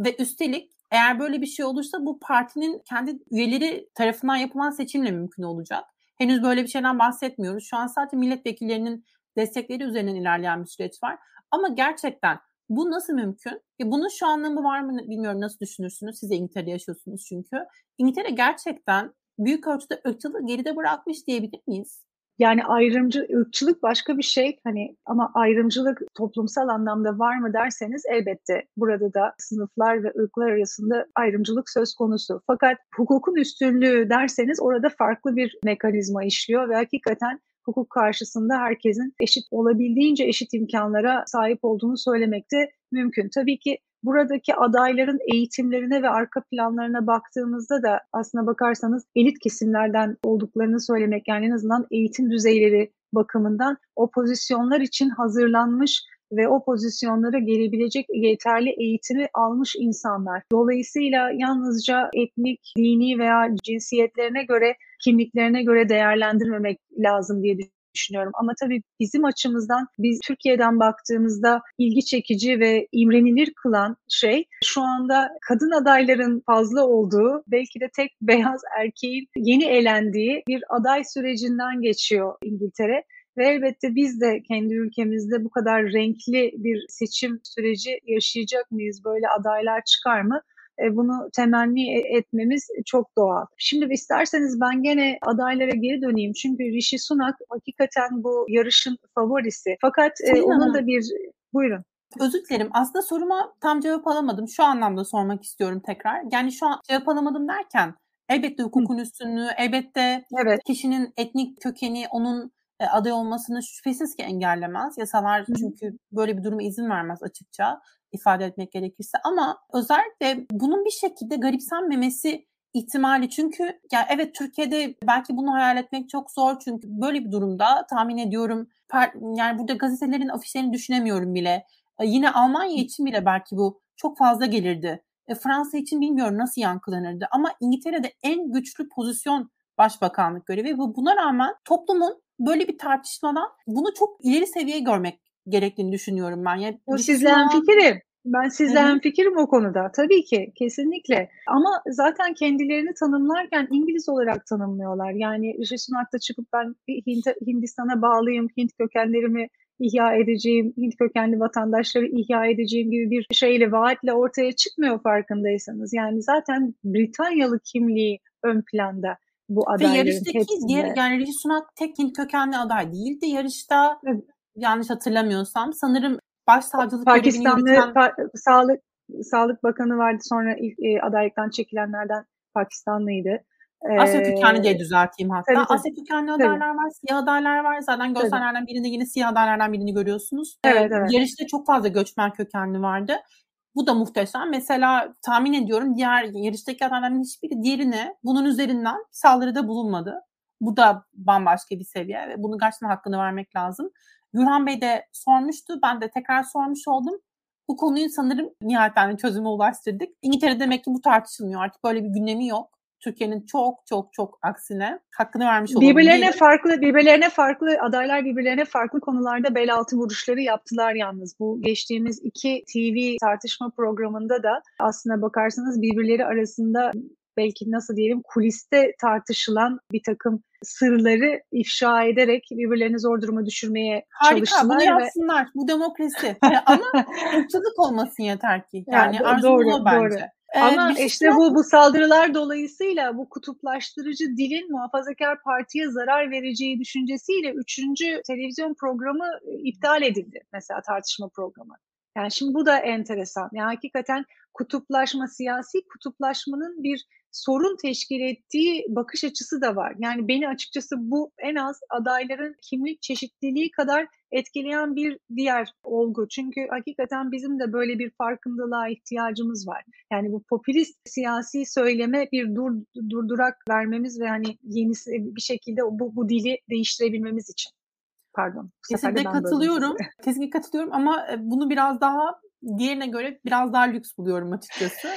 ve üstelik eğer böyle bir şey olursa bu partinin kendi üyeleri tarafından yapılan seçimle mümkün olacak. Henüz böyle bir şeyden bahsetmiyoruz. Şu an sadece milletvekillerinin destekleri üzerinden ilerleyen bir süreç var. Ama gerçekten bu nasıl mümkün? Ya bunun şu anlamı var mı bilmiyorum nasıl düşünürsünüz. Siz de İngiltere'de yaşıyorsunuz çünkü. İngiltere gerçekten büyük ölçüde ırkçılığı geride bırakmış diyebilir miyiz?
Yani ayrımcı, ırkçılık başka bir şey hani ama ayrımcılık toplumsal anlamda var mı derseniz elbette burada da sınıflar ve ırklar arasında ayrımcılık söz konusu. Fakat hukukun üstünlüğü derseniz orada farklı bir mekanizma işliyor ve hakikaten hukuk karşısında herkesin eşit olabildiğince eşit imkanlara sahip olduğunu söylemekte mümkün. Tabii ki buradaki adayların eğitimlerine ve arka planlarına baktığımızda da aslına bakarsanız elit kesimlerden olduklarını söylemek yani en azından eğitim düzeyleri bakımından o pozisyonlar için hazırlanmış ve o pozisyonlara gelebilecek yeterli eğitimi almış insanlar. Dolayısıyla yalnızca etnik, dini veya cinsiyetlerine göre, kimliklerine göre değerlendirmemek lazım diye düşünüyorum. Ama tabii bizim açımızdan biz Türkiye'den baktığımızda ilgi çekici ve imrenilir kılan şey şu anda kadın adayların fazla olduğu belki de tek beyaz erkeğin yeni elendiği bir aday sürecinden geçiyor İngiltere. Ve elbette biz de kendi ülkemizde bu kadar renkli bir seçim süreci yaşayacak mıyız? Böyle adaylar çıkar mı? E, bunu temenni e, etmemiz çok doğal. Şimdi isterseniz ben gene adaylara geri döneyim. Çünkü Rishi Sunak hakikaten bu yarışın favorisi. Fakat e, onun da bir... Buyurun.
Özür dilerim. Aslında soruma tam cevap alamadım. Şu anlamda sormak istiyorum tekrar. Yani şu an cevap alamadım derken elbette hukukun üstünlüğü, elbette evet. kişinin etnik kökeni onun aday olmasını şüphesiz ki engellemez. Yasalar çünkü böyle bir duruma izin vermez açıkça ifade etmek gerekirse ama özellikle bunun bir şekilde garipsenmemesi ihtimali çünkü yani evet Türkiye'de belki bunu hayal etmek çok zor çünkü böyle bir durumda tahmin ediyorum yani burada gazetelerin afişlerini düşünemiyorum bile. E, yine Almanya için bile belki bu çok fazla gelirdi. E, Fransa için bilmiyorum nasıl yankılanırdı ama İngiltere'de en güçlü pozisyon başbakanlık görevi ve buna rağmen toplumun böyle bir tartışmadan bunu çok ileri seviyeye görmek gerektiğini düşünüyorum ben. Yani
o sizle an... fikirim. Ben hem fikirim o konuda. Tabii ki kesinlikle. Ama zaten kendilerini tanımlarken İngiliz olarak tanımlıyorlar. Yani Rishi Sunak'ta çıkıp ben Hint, Hindistan'a bağlıyım, Hint kökenlerimi ihya edeceğim, Hint kökenli vatandaşları ihya edeceğim gibi bir şeyle, vaatle ortaya çıkmıyor farkındaysanız. Yani zaten Britanyalı kimliği ön planda bu adayların Ve yarıştaki hepsinde.
yani Rishi Sunak tek Hint kökenli aday değildi yarışta. Evet. Yanlış hatırlamıyorsam. Sanırım başsavcılık
Pakistanlı pa- sağlık Sağlık Bakanı vardı sonra ilk e, adaylıktan çekilenlerden Pakistanlıydı.
Asya kökenli diye düzelteyim hatta.
tabii, tabii.
Asya kökenli adaylar var, siyah adaylar var. Zaten gösterlerden birinde yine siyah adaylardan birini görüyorsunuz.
Evet, evet.
Yarışta çok fazla göçmen kökenli vardı. Bu da muhteşem. Mesela tahmin ediyorum diğer yarıştaki adayların hiçbiri diğerine bunun üzerinden saldırıda bulunmadı. Bu da bambaşka bir seviye ve bunun gerçekten hakkını vermek lazım. Gürhan Bey de sormuştu. Ben de tekrar sormuş oldum. Bu konuyu sanırım nihayeten çözüme ulaştırdık. İngiltere demek ki bu tartışılmıyor. Artık böyle bir gündemi yok. Türkiye'nin çok çok çok aksine hakkını vermiş olalım.
Birbirlerine farklı birbirlerine farklı adaylar birbirlerine farklı konularda bel altı vuruşları yaptılar yalnız. Bu geçtiğimiz iki TV tartışma programında da aslına bakarsanız birbirleri arasında belki nasıl diyelim kuliste tartışılan bir takım sırları ifşa ederek birbirlerini zor duruma düşürmeye
Harika
çalıştılar.
bunu
ve-
yapsınlar. Bu demokrasi. Ama *laughs* ırkçılık olmasın yeter ki. Yani
Yani doğru,
bence.
doğru.
Ee,
Ama
bir şey
işte bu bu saldırılar dolayısıyla bu kutuplaştırıcı dilin muhafazakar partiye zarar vereceği düşüncesiyle üçüncü televizyon programı e, iptal edildi. Mesela tartışma programı. Yani şimdi bu da enteresan. Yani hakikaten kutuplaşma, siyasi kutuplaşmanın bir sorun teşkil ettiği bakış açısı da var. Yani beni açıkçası bu en az adayların kimlik çeşitliliği kadar etkileyen bir diğer olgu. Çünkü hakikaten bizim de böyle bir farkındalığa ihtiyacımız var. Yani bu popülist siyasi söyleme bir dur, durdurak vermemiz ve hani yenisi bir şekilde bu, bu dili değiştirebilmemiz için. Pardon.
Kesinlikle katılıyorum. *laughs* Kesinlikle katılıyorum ama e, bunu biraz daha diğerine göre biraz daha lüks buluyorum açıkçası.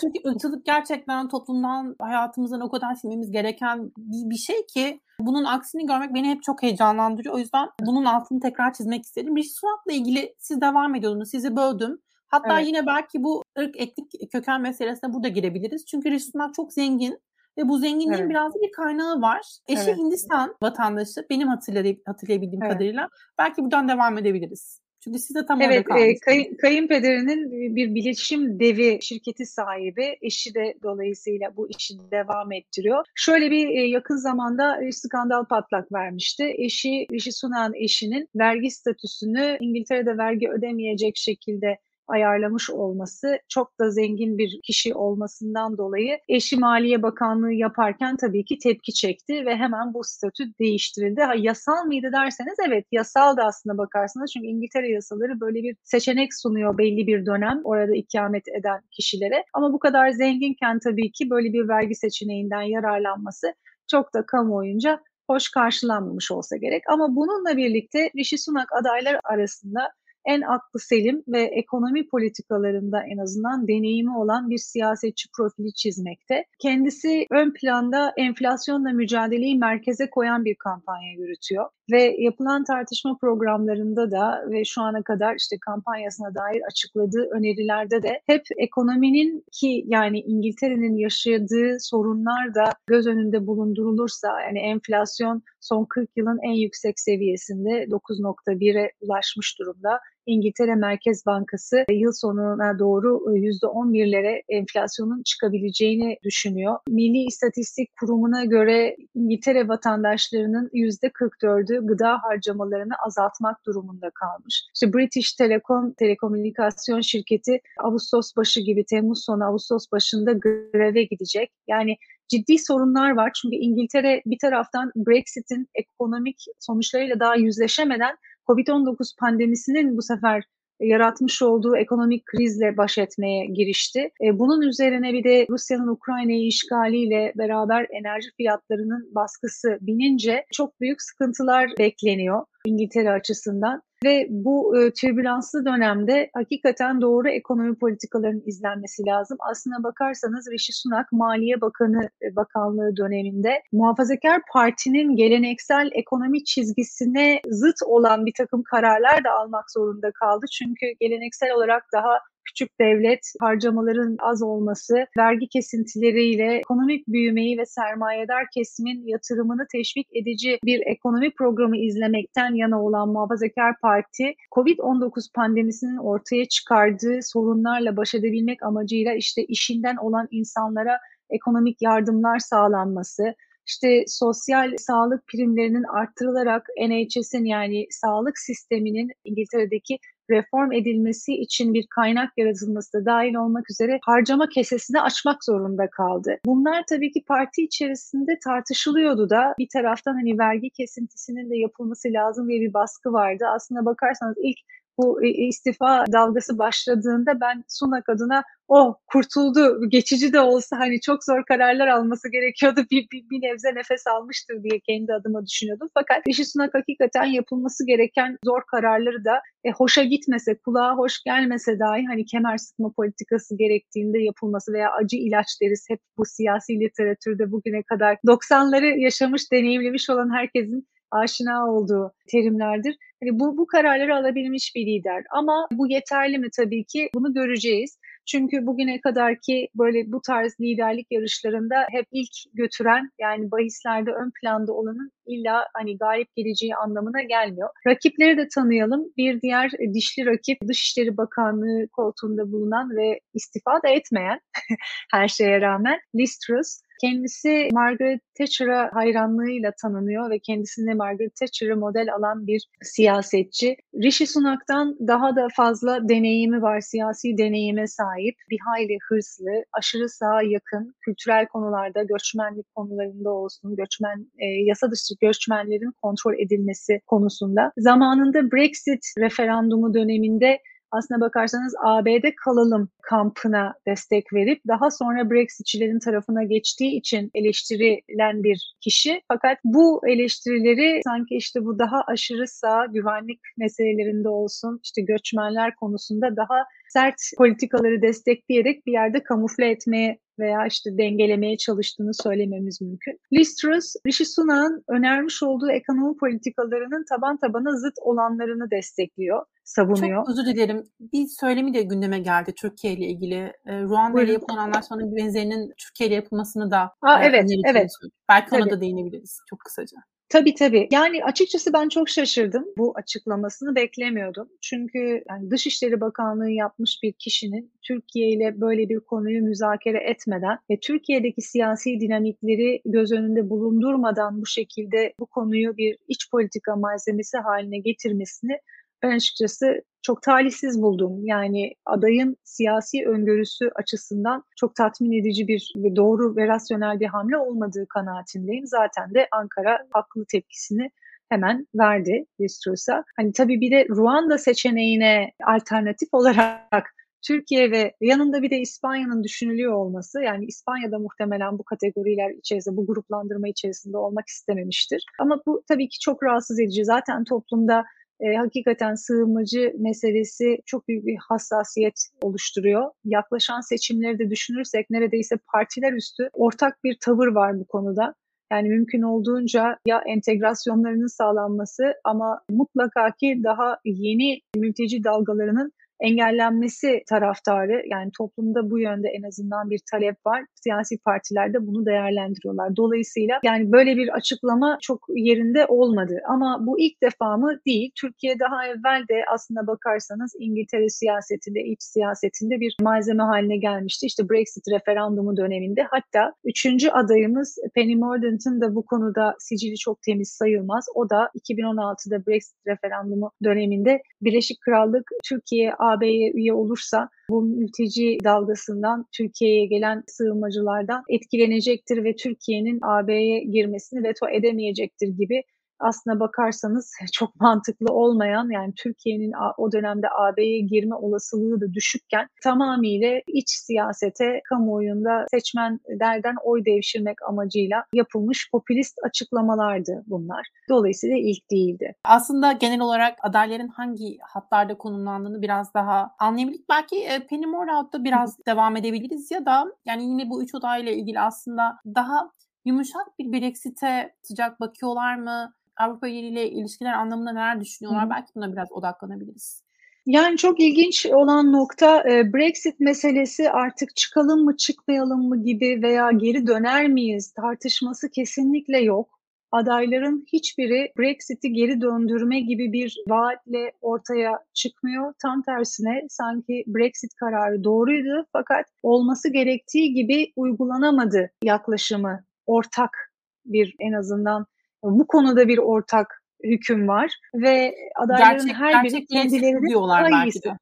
Çünkü ırkçılık gerçekten toplumdan, hayatımızdan o kadar silmemiz gereken bir, bir şey ki bunun aksini görmek beni hep çok heyecanlandırıyor. O yüzden bunun altını tekrar çizmek istedim. Bir Suat'la ilgili siz devam ediyordunuz. Sizi böldüm. Hatta
Evet.
yine belki bu ırk etnik köken meselesine burada girebiliriz. Çünkü Rishi Sunak çok zengin ve bu zenginliğin
Evet.
biraz bir kaynağı var. Eşi
Evet.
Hindistan vatandaşı benim hatırlay- hatırlayabildiğim
Evet.
kadarıyla. Belki buradan devam edebiliriz. Çünkü siz de tam
Evet,
orada
e,
kaldınız.
kay, kayınpederinin bir bilişim devi şirketi sahibi, eşi de dolayısıyla bu işi devam ettiriyor. Şöyle bir e, yakın zamanda bir skandal patlak vermişti. Eşi, Rishi Sunak'ın eşinin vergi statüsünü İngiltere'de vergi ödemeyecek şekilde ayarlamış olması çok da zengin bir kişi olmasından dolayı eşi Maliye Bakanlığı yaparken tabii ki tepki çekti ve hemen bu statü değiştirildi. Ha, yasal mıydı derseniz evet yasal da aslında bakarsanız çünkü İngiltere yasaları böyle bir seçenek sunuyor belli bir dönem orada ikamet eden kişilere. Ama bu kadar zenginken tabii ki böyle bir vergi seçeneğinden yararlanması çok da kamuoyunca hoş karşılanmamış olsa gerek. Ama bununla birlikte Rishi Sunak adaylar arasında en aklı selim ve ekonomi politikalarında en azından deneyimi olan bir siyasetçi profili çizmekte. Kendisi ön planda enflasyonla mücadeleyi merkeze koyan bir kampanya yürütüyor ve yapılan tartışma programlarında da ve şu ana kadar işte kampanyasına dair açıkladığı önerilerde de hep ekonominin ki yani İngiltere'nin yaşadığı sorunlar da göz önünde bulundurulursa yani enflasyon son 40 yılın en yüksek seviyesinde 9.1'e ulaşmış durumda. İngiltere Merkez Bankası yıl sonuna doğru %11'lere enflasyonun çıkabileceğini düşünüyor. Milli İstatistik Kurumu'na göre İngiltere vatandaşlarının %44'ü gıda harcamalarını azaltmak durumunda kalmış. İşte British Telecom telekomünikasyon şirketi Ağustos başı gibi Temmuz sonu Ağustos başında greve gidecek. Yani ciddi sorunlar var. Çünkü İngiltere bir taraftan Brexit'in ekonomik sonuçlarıyla daha yüzleşemeden Covid-19 pandemisinin bu sefer yaratmış olduğu ekonomik krizle baş etmeye girişti. E, bunun üzerine bir de Rusya'nın Ukrayna'yı işgaliyle beraber enerji fiyatlarının baskısı binince çok büyük sıkıntılar bekleniyor İngiltere açısından. Ve bu e, türbülanslı dönemde hakikaten doğru ekonomi politikalarının izlenmesi lazım. Aslına bakarsanız Rishi Sunak Maliye Bakanı e, Bakanlığı döneminde muhafazakar partinin geleneksel ekonomi çizgisine zıt olan bir takım kararlar da almak zorunda kaldı. Çünkü geleneksel olarak daha küçük devlet, harcamaların az olması, vergi kesintileriyle ekonomik büyümeyi ve sermayedar kesimin yatırımını teşvik edici bir ekonomi programı izlemekten yana olan Muhafazakar Parti, Covid-19 pandemisinin ortaya çıkardığı sorunlarla baş edebilmek amacıyla işte işinden olan insanlara ekonomik yardımlar sağlanması, işte sosyal sağlık primlerinin arttırılarak NHS'in yani sağlık sisteminin İngiltere'deki reform edilmesi için bir kaynak yaratılması da dahil olmak üzere harcama kesesini açmak zorunda kaldı. Bunlar tabii ki parti içerisinde tartışılıyordu da bir taraftan hani vergi kesintisinin de yapılması lazım diye bir baskı vardı. Aslında bakarsanız ilk bu istifa dalgası başladığında ben Sunak adına oh, kurtuldu, geçici de olsa hani çok zor kararlar alması gerekiyordu, bir, bir, bir nebze nefes almıştır diye kendi adıma düşünüyordum. Fakat Rishi Sunak hakikaten yapılması gereken zor kararları da e, hoşa gitmese, kulağa hoş gelmese dahi hani kemer sıkma politikası gerektiğinde yapılması veya acı ilaç deriz hep bu siyasi literatürde bugüne kadar 90'ları yaşamış, deneyimlemiş olan herkesin aşina olduğu terimlerdir. Hani bu, bu kararları alabilmiş bir lider. Ama bu yeterli mi tabii ki bunu göreceğiz. Çünkü bugüne kadar ki böyle bu tarz liderlik yarışlarında hep ilk götüren yani bahislerde ön planda olanın illa hani galip geleceği anlamına gelmiyor. Rakipleri de tanıyalım. Bir diğer dişli rakip Dışişleri Bakanlığı koltuğunda bulunan ve istifa da etmeyen *laughs* her şeye rağmen Liz. Kendisi Margaret Thatcher'a hayranlığıyla tanınıyor ve kendisine Margaret Thatcher'ı model alan bir siyasetçi. Rishi Sunak'tan daha da fazla deneyimi var, siyasi deneyime sahip. Bir hayli hırslı, aşırı sağa yakın, kültürel konularda, göçmenlik konularında olsun, göçmen e, yasa dışı göçmenlerin kontrol edilmesi konusunda. Zamanında Brexit referandumu döneminde aslına bakarsanız AB'de kalalım kampına destek verip daha sonra Brexitçilerin tarafına geçtiği için eleştirilen bir kişi. Fakat bu eleştirileri sanki işte bu daha aşırı sağ güvenlik meselelerinde olsun, işte göçmenler konusunda daha sert politikaları destekleyerek bir yerde kamufle etmeye veya işte dengelemeye çalıştığını söylememiz mümkün. Liz Rishi Sunak'ın önermiş olduğu ekonomi politikalarının taban tabana zıt olanlarını destekliyor, savunuyor.
Çok özür dilerim. Bir söylemi de gündeme geldi Türkiye ile ilgili. E, Ruanda ile yapılan anlaşmanın benzerinin Türkiye ile yapılmasını da
Aa, e, evet, evet.
Belki ona da değinebiliriz çok kısaca.
Tabii tabii. Yani açıkçası ben çok şaşırdım. Bu açıklamasını beklemiyordum. Çünkü yani Dışişleri Bakanlığı yapmış bir kişinin Türkiye ile böyle bir konuyu müzakere etmeden ve Türkiye'deki siyasi dinamikleri göz önünde bulundurmadan bu şekilde bu konuyu bir iç politika malzemesi haline getirmesini ben açıkçası çok talihsiz buldum. Yani adayın siyasi öngörüsü açısından çok tatmin edici bir ve doğru ve rasyonel bir hamle olmadığı kanaatindeyim. Zaten de Ankara haklı tepkisini hemen verdi Listros'a. Hani tabii bir de Ruanda seçeneğine alternatif olarak Türkiye ve yanında bir de İspanya'nın düşünülüyor olması yani İspanya'da muhtemelen bu kategoriler içerisinde bu gruplandırma içerisinde olmak istememiştir. Ama bu tabii ki çok rahatsız edici. Zaten toplumda e, hakikaten sığınmacı meselesi çok büyük bir hassasiyet oluşturuyor. Yaklaşan seçimleri de düşünürsek neredeyse partiler üstü ortak bir tavır var bu konuda. Yani mümkün olduğunca ya entegrasyonlarının sağlanması ama mutlaka ki daha yeni mülteci dalgalarının engellenmesi taraftarı yani toplumda bu yönde en azından bir talep var. Siyasi partiler de bunu değerlendiriyorlar. Dolayısıyla yani böyle bir açıklama çok yerinde olmadı. Ama bu ilk defa mı? Değil. Türkiye daha evvel de aslında bakarsanız İngiltere siyasetinde, iç siyasetinde bir malzeme haline gelmişti. İşte Brexit referandumu döneminde. Hatta üçüncü adayımız Penny Mordaunt'ın da bu konuda sicili çok temiz sayılmaz. O da 2016'da Brexit referandumu döneminde Birleşik Krallık Türkiye AB'ye üye olursa bu mülteci dalgasından Türkiye'ye gelen sığınmacılardan etkilenecektir ve Türkiye'nin AB'ye girmesini veto edemeyecektir gibi aslına bakarsanız *laughs* çok mantıklı olmayan yani Türkiye'nin o dönemde AB'ye girme olasılığı da düşükken tamamıyla iç siyasete kamuoyunda seçmenlerden oy devşirmek amacıyla yapılmış popülist açıklamalardı bunlar. Dolayısıyla ilk değildi.
Aslında genel olarak adayların hangi hatlarda konumlandığını biraz daha anlayabildik. Belki e, Penny Morhaut'ta biraz devam edebiliriz ya da yani yine bu üç adayla ilgili aslında daha yumuşak bir Brexit'e sıcak bakıyorlar mı? Avrupa ile ilişkiler anlamında neler düşünüyorlar? Hı. Belki buna biraz odaklanabiliriz.
Yani çok ilginç olan nokta e, Brexit meselesi artık çıkalım mı çıkmayalım mı gibi veya geri döner miyiz tartışması kesinlikle yok. Adayların hiçbiri Brexit'i geri döndürme gibi bir vaatle ortaya çıkmıyor. Tam tersine sanki Brexit kararı doğruydu fakat olması gerektiği gibi uygulanamadı yaklaşımı ortak bir en azından bu konuda bir ortak hüküm var ve adayların
gerçek,
her biri kendilerinin
diyorlar
daha iyisi,
de.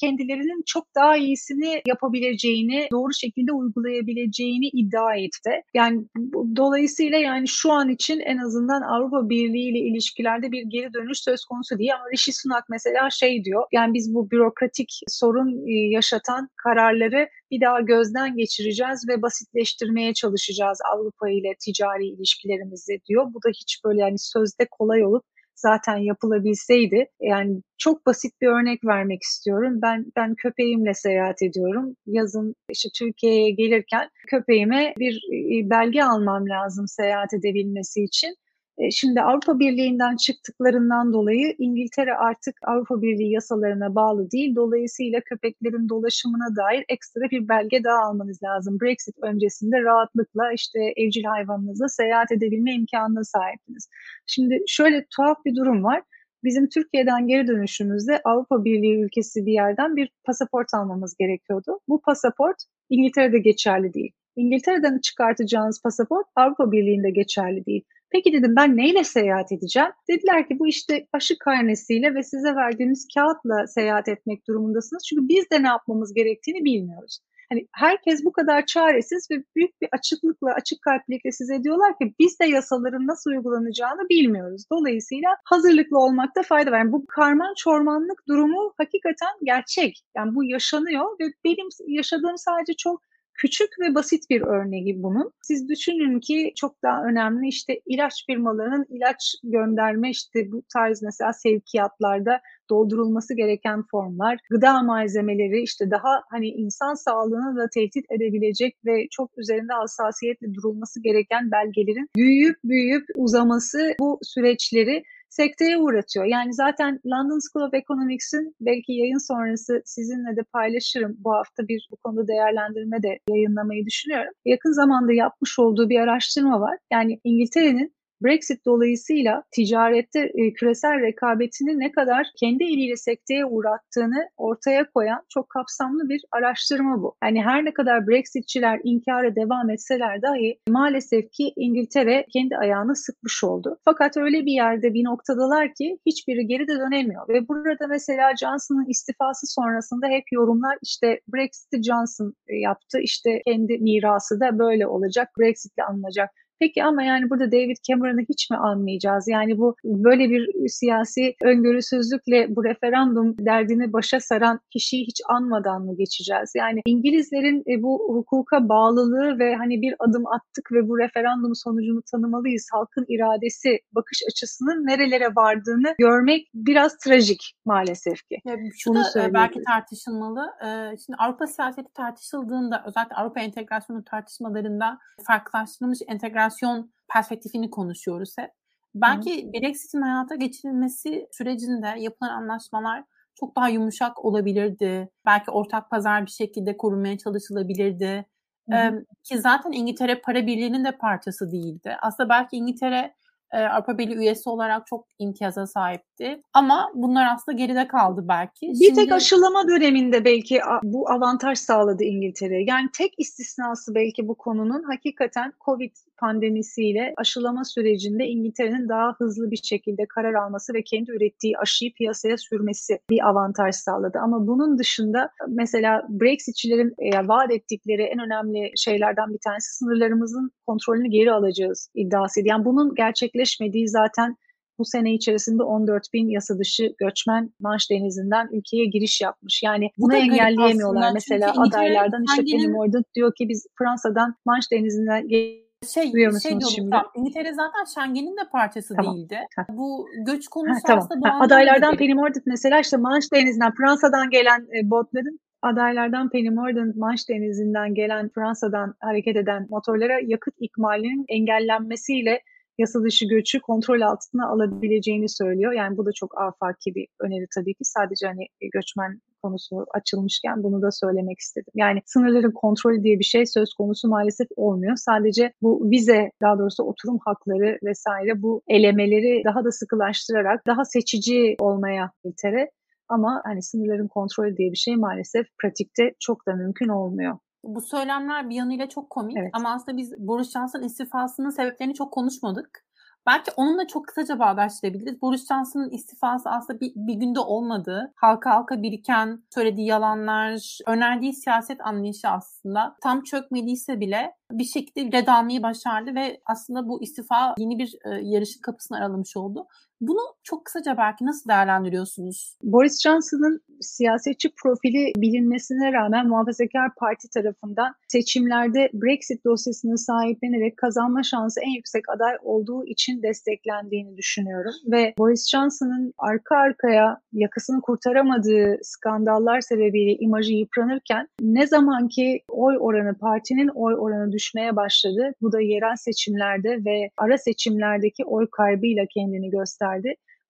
kendilerinin çok daha iyisini yapabileceğini, doğru şekilde uygulayabileceğini iddia etti. Yani dolayısıyla yani şu an için en azından Avrupa Birliği ile ilişkilerde bir geri dönüş söz konusu değil ama Rishi Sunak mesela şey diyor. Yani biz bu bürokratik sorun yaşatan kararları bir daha gözden geçireceğiz ve basitleştirmeye çalışacağız Avrupa ile ticari ilişkilerimizi diyor. Bu da hiç böyle yani sözde kolay olup zaten yapılabilseydi yani çok basit bir örnek vermek istiyorum. Ben ben köpeğimle seyahat ediyorum. Yazın işte Türkiye'ye gelirken köpeğime bir belge almam lazım seyahat edebilmesi için. E, şimdi Avrupa Birliği'nden çıktıklarından dolayı İngiltere artık Avrupa Birliği yasalarına bağlı değil. Dolayısıyla köpeklerin dolaşımına dair ekstra bir belge daha almanız lazım. Brexit öncesinde rahatlıkla işte evcil hayvanınızla seyahat edebilme imkanına sahipsiniz. Şimdi şöyle tuhaf bir durum var. Bizim Türkiye'den geri dönüşümüzde Avrupa Birliği ülkesi bir yerden bir pasaport almamız gerekiyordu. Bu pasaport İngiltere'de geçerli değil. İngiltere'den çıkartacağınız pasaport Avrupa Birliği'nde geçerli değil. Peki dedim ben neyle seyahat edeceğim? Dediler ki bu işte aşı karnesiyle ve size verdiğimiz kağıtla seyahat etmek durumundasınız. Çünkü biz de ne yapmamız gerektiğini bilmiyoruz. Hani herkes bu kadar çaresiz ve büyük bir açıklıkla, açık kalplikle size diyorlar ki biz de yasaların nasıl uygulanacağını bilmiyoruz. Dolayısıyla hazırlıklı olmakta fayda var. Yani bu karman çormanlık durumu hakikaten gerçek. Yani bu yaşanıyor ve benim yaşadığım sadece çok küçük ve basit bir örneği bunun. Siz düşünün ki çok daha önemli işte ilaç firmalarının ilaç gönderme işte bu tarz mesela sevkiyatlarda doldurulması gereken formlar, gıda malzemeleri işte daha hani insan sağlığını da tehdit edebilecek ve çok üzerinde hassasiyetle durulması gereken belgelerin büyüyüp büyüyüp uzaması bu süreçleri sekteye uğratıyor. Yani zaten London School of Economics'in belki yayın sonrası sizinle de paylaşırım. Bu hafta bir bu konuda değerlendirme de yayınlamayı düşünüyorum. Yakın zamanda yapmış olduğu bir araştırma var. Yani İngiltere'nin Brexit dolayısıyla ticarette e, küresel rekabetini ne kadar kendi eliyle sekteye uğrattığını ortaya koyan çok kapsamlı bir araştırma bu. Yani her ne kadar Brexitçiler inkara devam etseler dahi maalesef ki İngiltere kendi ayağını sıkmış oldu. Fakat öyle bir yerde bir noktadalar ki hiçbiri geri de dönemiyor. Ve burada mesela Johnson'ın istifası sonrasında hep yorumlar işte Brexit'i Johnson e, yaptı işte kendi mirası da böyle olacak Brexit'le anılacak Peki ama yani burada David Cameron'ı hiç mi anmayacağız? Yani bu böyle bir siyasi öngörüsüzlükle bu referandum derdini başa saran kişiyi hiç anmadan mı geçeceğiz? Yani İngilizlerin e, bu hukuka bağlılığı ve hani bir adım attık ve bu referandum sonucunu tanımalıyız. Halkın iradesi, bakış açısının nerelere vardığını görmek biraz trajik maalesef ki.
Ya, şu Bunu da e, belki tartışılmalı. E, şimdi Avrupa siyaseti tartışıldığında özellikle Avrupa entegrasyonu tartışmalarında farklılaştırılmış entegrasyon entegrasyon perspektifini konuşuyoruz hep. Belki Hı. Brexit'in hayata geçirilmesi sürecinde yapılan anlaşmalar çok daha yumuşak olabilirdi. Belki ortak pazar bir şekilde korunmaya çalışılabilirdi. Ee, ki zaten İngiltere para birliğinin de parçası değildi. Aslında belki İngiltere e, Avrupa Birliği üyesi olarak çok imtiyaza sahipti. Ama bunlar aslında geride kaldı belki.
Bir Şimdi... tek aşılama döneminde belki bu avantaj sağladı İngiltere. Yani tek istisnası belki bu konunun hakikaten Covid pandemisiyle aşılama sürecinde İngiltere'nin daha hızlı bir şekilde karar alması ve kendi ürettiği aşıyı piyasaya sürmesi bir avantaj sağladı. Ama bunun dışında mesela Brexitçilerin e, vaat ettikleri en önemli şeylerden bir tanesi sınırlarımızın kontrolünü geri alacağız iddiasıydı. Yani bunun gerçekleşmediği zaten bu sene içerisinde 14 bin yasa dışı göçmen Manş Denizi'nden ülkeye giriş yapmış. Yani bunu engelleyemiyorlar. Mesela adaylardan işte Penny Mordaunt diyor ki biz Fransa'dan Manş Denizi'nden
şey, Duyuyor şey şimdi? Tam, İngiltere zaten Schengen'in de parçası tamam. değildi. Ha. Bu göç konusu ha, tamam. aslında
ha, Adaylardan Penny Mordaunt mesela işte Manş Denizi'nden Fransa'dan gelen e, botların adaylardan Penny Mordaunt Manş Denizi'nden gelen Fransa'dan hareket eden motorlara yakıt ikmalinin engellenmesiyle yasa dışı göçü kontrol altına alabileceğini söylüyor. Yani bu da çok afaki bir öneri tabii ki. Sadece hani göçmen konusu açılmışken bunu da söylemek istedim. Yani sınırların kontrolü diye bir şey söz konusu maalesef olmuyor. Sadece bu vize daha doğrusu oturum hakları vesaire bu elemeleri daha da sıkılaştırarak daha seçici olmaya İngiltere ama hani sınırların kontrolü diye bir şey maalesef pratikte çok da mümkün olmuyor.
Bu söylemler bir yanıyla çok komik evet. ama aslında biz Boris Johnson istifasının sebeplerini çok konuşmadık. Belki onunla çok kısaca bağdaştırabiliriz. Boris Johnson'ın istifası aslında bir, bir günde olmadı. Halka halka biriken söylediği yalanlar, önerdiği siyaset anlayışı aslında tam çökmediyse bile bir şekilde red almayı başardı ve aslında bu istifa yeni bir e, yarışın kapısını aralamış oldu. Bunu çok kısaca belki nasıl değerlendiriyorsunuz?
Boris Johnson'ın siyasetçi profili bilinmesine rağmen Muhafazakar Parti tarafından seçimlerde Brexit dosyasını sahiplenerek kazanma şansı en yüksek aday olduğu için desteklendiğini düşünüyorum. Ve Boris Johnson'ın arka arkaya yakasını kurtaramadığı skandallar sebebiyle imajı yıpranırken ne zamanki oy oranı, partinin oy oranı düşmeye başladı. Bu da yerel seçimlerde ve ara seçimlerdeki oy kaybıyla kendini gösterdi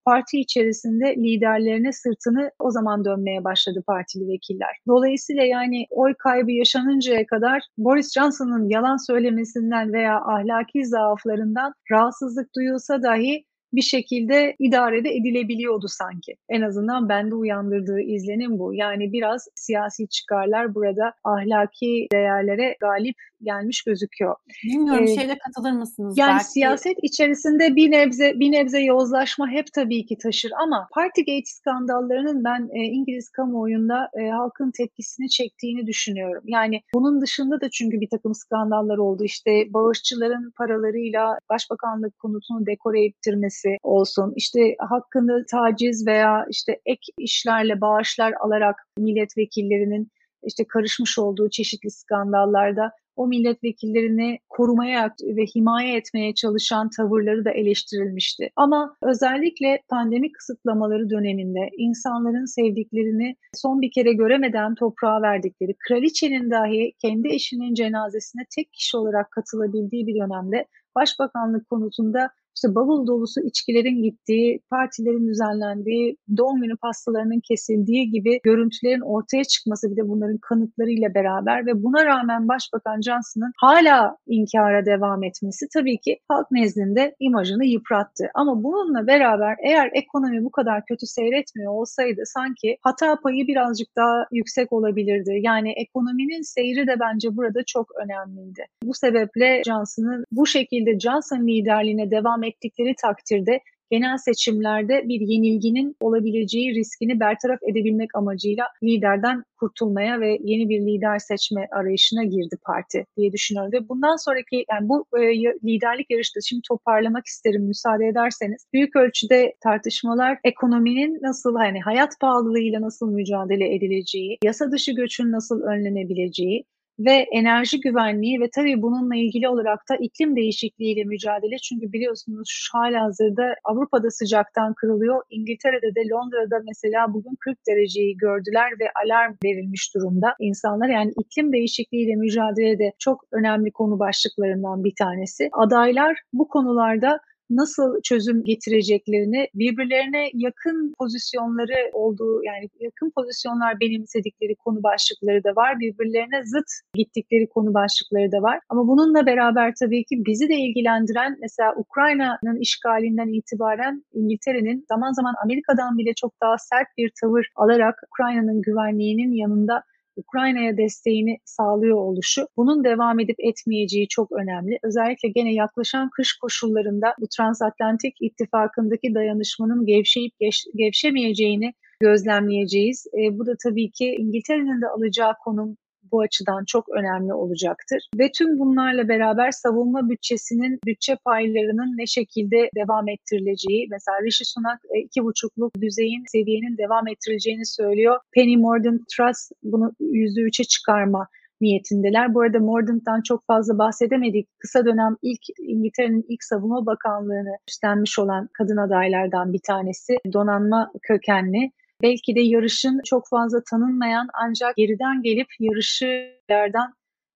parti içerisinde liderlerine sırtını o zaman dönmeye başladı partili vekiller. Dolayısıyla yani oy kaybı yaşanıncaya kadar Boris Johnson'ın yalan söylemesinden veya ahlaki zaaflarından rahatsızlık duyulsa dahi bir şekilde idarede edilebiliyordu sanki. En azından bende uyandırdığı izlenim bu. Yani biraz siyasi çıkarlar burada ahlaki değerlere galip gelmiş gözüküyor.
Bilmiyorum ee, şeyle katılır mısınız?
Yani belki... siyaset içerisinde bir nebze bir nebze yozlaşma hep tabii ki taşır ama Partygate skandallarının ben e, İngiliz kamuoyunda e, halkın tepkisini çektiğini düşünüyorum. Yani bunun dışında da çünkü bir takım skandallar oldu. İşte bağışçıların paralarıyla başbakanlık konutunu dekore ettirmesi olsun. İşte hakkında taciz veya işte ek işlerle bağışlar alarak milletvekillerinin işte karışmış olduğu çeşitli skandallarda o milletvekillerini korumaya ve himaye etmeye çalışan tavırları da eleştirilmişti. Ama özellikle pandemi kısıtlamaları döneminde insanların sevdiklerini son bir kere göremeden toprağa verdikleri, kraliçenin dahi kendi eşinin cenazesine tek kişi olarak katılabildiği bir dönemde Başbakanlık konutunda işte bavul dolusu içkilerin gittiği, partilerin düzenlendiği, doğum günü pastalarının kesildiği gibi görüntülerin ortaya çıkması bir de bunların kanıtlarıyla beraber ve buna rağmen Başbakan Johnson'ın hala inkara devam etmesi tabii ki halk nezdinde imajını yıprattı. Ama bununla beraber eğer ekonomi bu kadar kötü seyretmiyor olsaydı sanki hata payı birazcık daha yüksek olabilirdi. Yani ekonominin seyri de bence burada çok önemliydi. Bu sebeple Johnson'ın bu şekilde Johnson liderliğine devam ettikleri takdirde genel seçimlerde bir yenilginin olabileceği riskini bertaraf edebilmek amacıyla liderden kurtulmaya ve yeni bir lider seçme arayışına girdi parti diye düşünüyorum. Ve bundan sonraki yani bu e, liderlik yarışta şimdi toparlamak isterim müsaade ederseniz. Büyük ölçüde tartışmalar ekonominin nasıl hani hayat pahalılığıyla nasıl mücadele edileceği, yasa dışı göçün nasıl önlenebileceği, ve enerji güvenliği ve tabii bununla ilgili olarak da iklim değişikliğiyle mücadele. Çünkü biliyorsunuz şu hazırda Avrupa'da sıcaktan kırılıyor. İngiltere'de de Londra'da mesela bugün 40 dereceyi gördüler ve alarm verilmiş durumda insanlar. Yani iklim değişikliğiyle mücadele de çok önemli konu başlıklarından bir tanesi. Adaylar bu konularda nasıl çözüm getireceklerini, birbirlerine yakın pozisyonları olduğu yani yakın pozisyonlar benimsedikleri konu başlıkları da var. Birbirlerine zıt gittikleri konu başlıkları da var. Ama bununla beraber tabii ki bizi de ilgilendiren mesela Ukrayna'nın işgalinden itibaren İngiltere'nin zaman zaman Amerika'dan bile çok daha sert bir tavır alarak Ukrayna'nın güvenliğinin yanında Ukrayna'ya desteğini sağlıyor oluşu bunun devam edip etmeyeceği çok önemli. Özellikle gene yaklaşan kış koşullarında bu transatlantik ittifakındaki dayanışmanın gevşeyip geç, gevşemeyeceğini gözlemleyeceğiz. E, bu da tabii ki İngiltere'nin de alacağı konum bu açıdan çok önemli olacaktır. Ve tüm bunlarla beraber savunma bütçesinin bütçe paylarının ne şekilde devam ettirileceği, mesela Rishi Sunak e, iki buçukluk düzeyin seviyenin devam ettirileceğini söylüyor. Penny Mordaunt Trust bunu yüzde üçe çıkarma niyetindeler. Bu arada Mordaunt'tan çok fazla bahsedemedik. Kısa dönem ilk İngiltere'nin ilk savunma bakanlığını üstlenmiş olan kadın adaylardan bir tanesi. Donanma kökenli belki de yarışın çok fazla tanınmayan ancak geriden gelip yarışlardan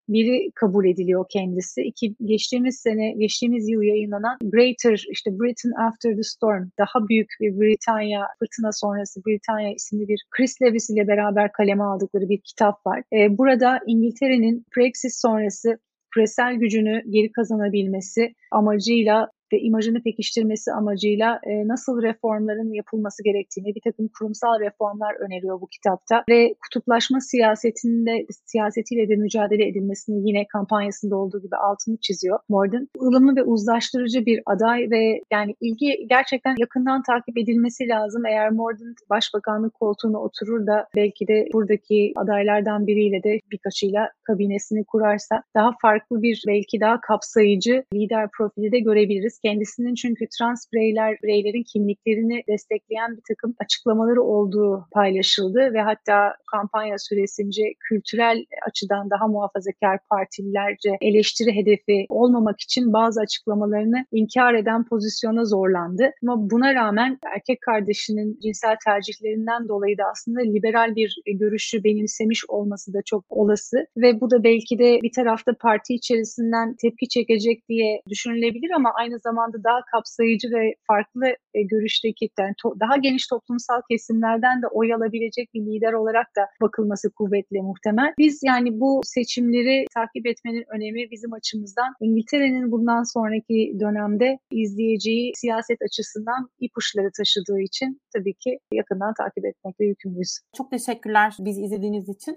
biri kabul ediliyor kendisi. İki, geçtiğimiz sene, geçtiğimiz yıl yayınlanan Greater, işte Britain After the Storm, daha büyük bir Britanya, fırtına sonrası Britanya isimli bir Chris Lewis ile beraber kaleme aldıkları bir kitap var. Ee, burada İngiltere'nin Brexit sonrası küresel gücünü geri kazanabilmesi amacıyla ve imajını pekiştirmesi amacıyla e, nasıl reformların yapılması gerektiğini, bir takım kurumsal reformlar öneriyor bu kitapta ve kutuplaşma siyasetinde siyasetiyle de mücadele edilmesini yine kampanyasında olduğu gibi altını çiziyor Morden. ılımlı ve uzlaştırıcı bir aday ve yani ilgi gerçekten yakından takip edilmesi lazım. Eğer Morden başbakanlık koltuğuna oturur da belki de buradaki adaylardan biriyle de birkaçıyla kabinesini kurarsa daha farklı bir belki daha kapsayıcı lider profili de görebiliriz. Kendisinin çünkü trans bireyler, bireylerin kimliklerini destekleyen bir takım açıklamaları olduğu paylaşıldı ve hatta kampanya süresince kültürel açıdan daha muhafazakar partililerce eleştiri hedefi olmamak için bazı açıklamalarını inkar eden pozisyona zorlandı. Ama buna rağmen erkek kardeşinin cinsel tercihlerinden dolayı da aslında liberal bir görüşü benimsemiş olması da çok olası ve bu da belki de bir tarafta parti içerisinden tepki çekecek diye düşünülebilir ama aynı zamanda daha kapsayıcı ve farklı e, görüşteki yani to- daha geniş toplumsal kesimlerden de oy alabilecek bir lider olarak da bakılması kuvvetli muhtemel. Biz yani bu seçimleri takip etmenin önemi bizim açımızdan İngiltere'nin bundan sonraki dönemde izleyeceği siyaset açısından ipuçları taşıdığı için tabii ki yakından takip etmekle yükümlüyüz.
Çok teşekkürler bizi izlediğiniz için.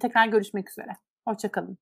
Tekrar görüşmek üzere. Hoşçakalın.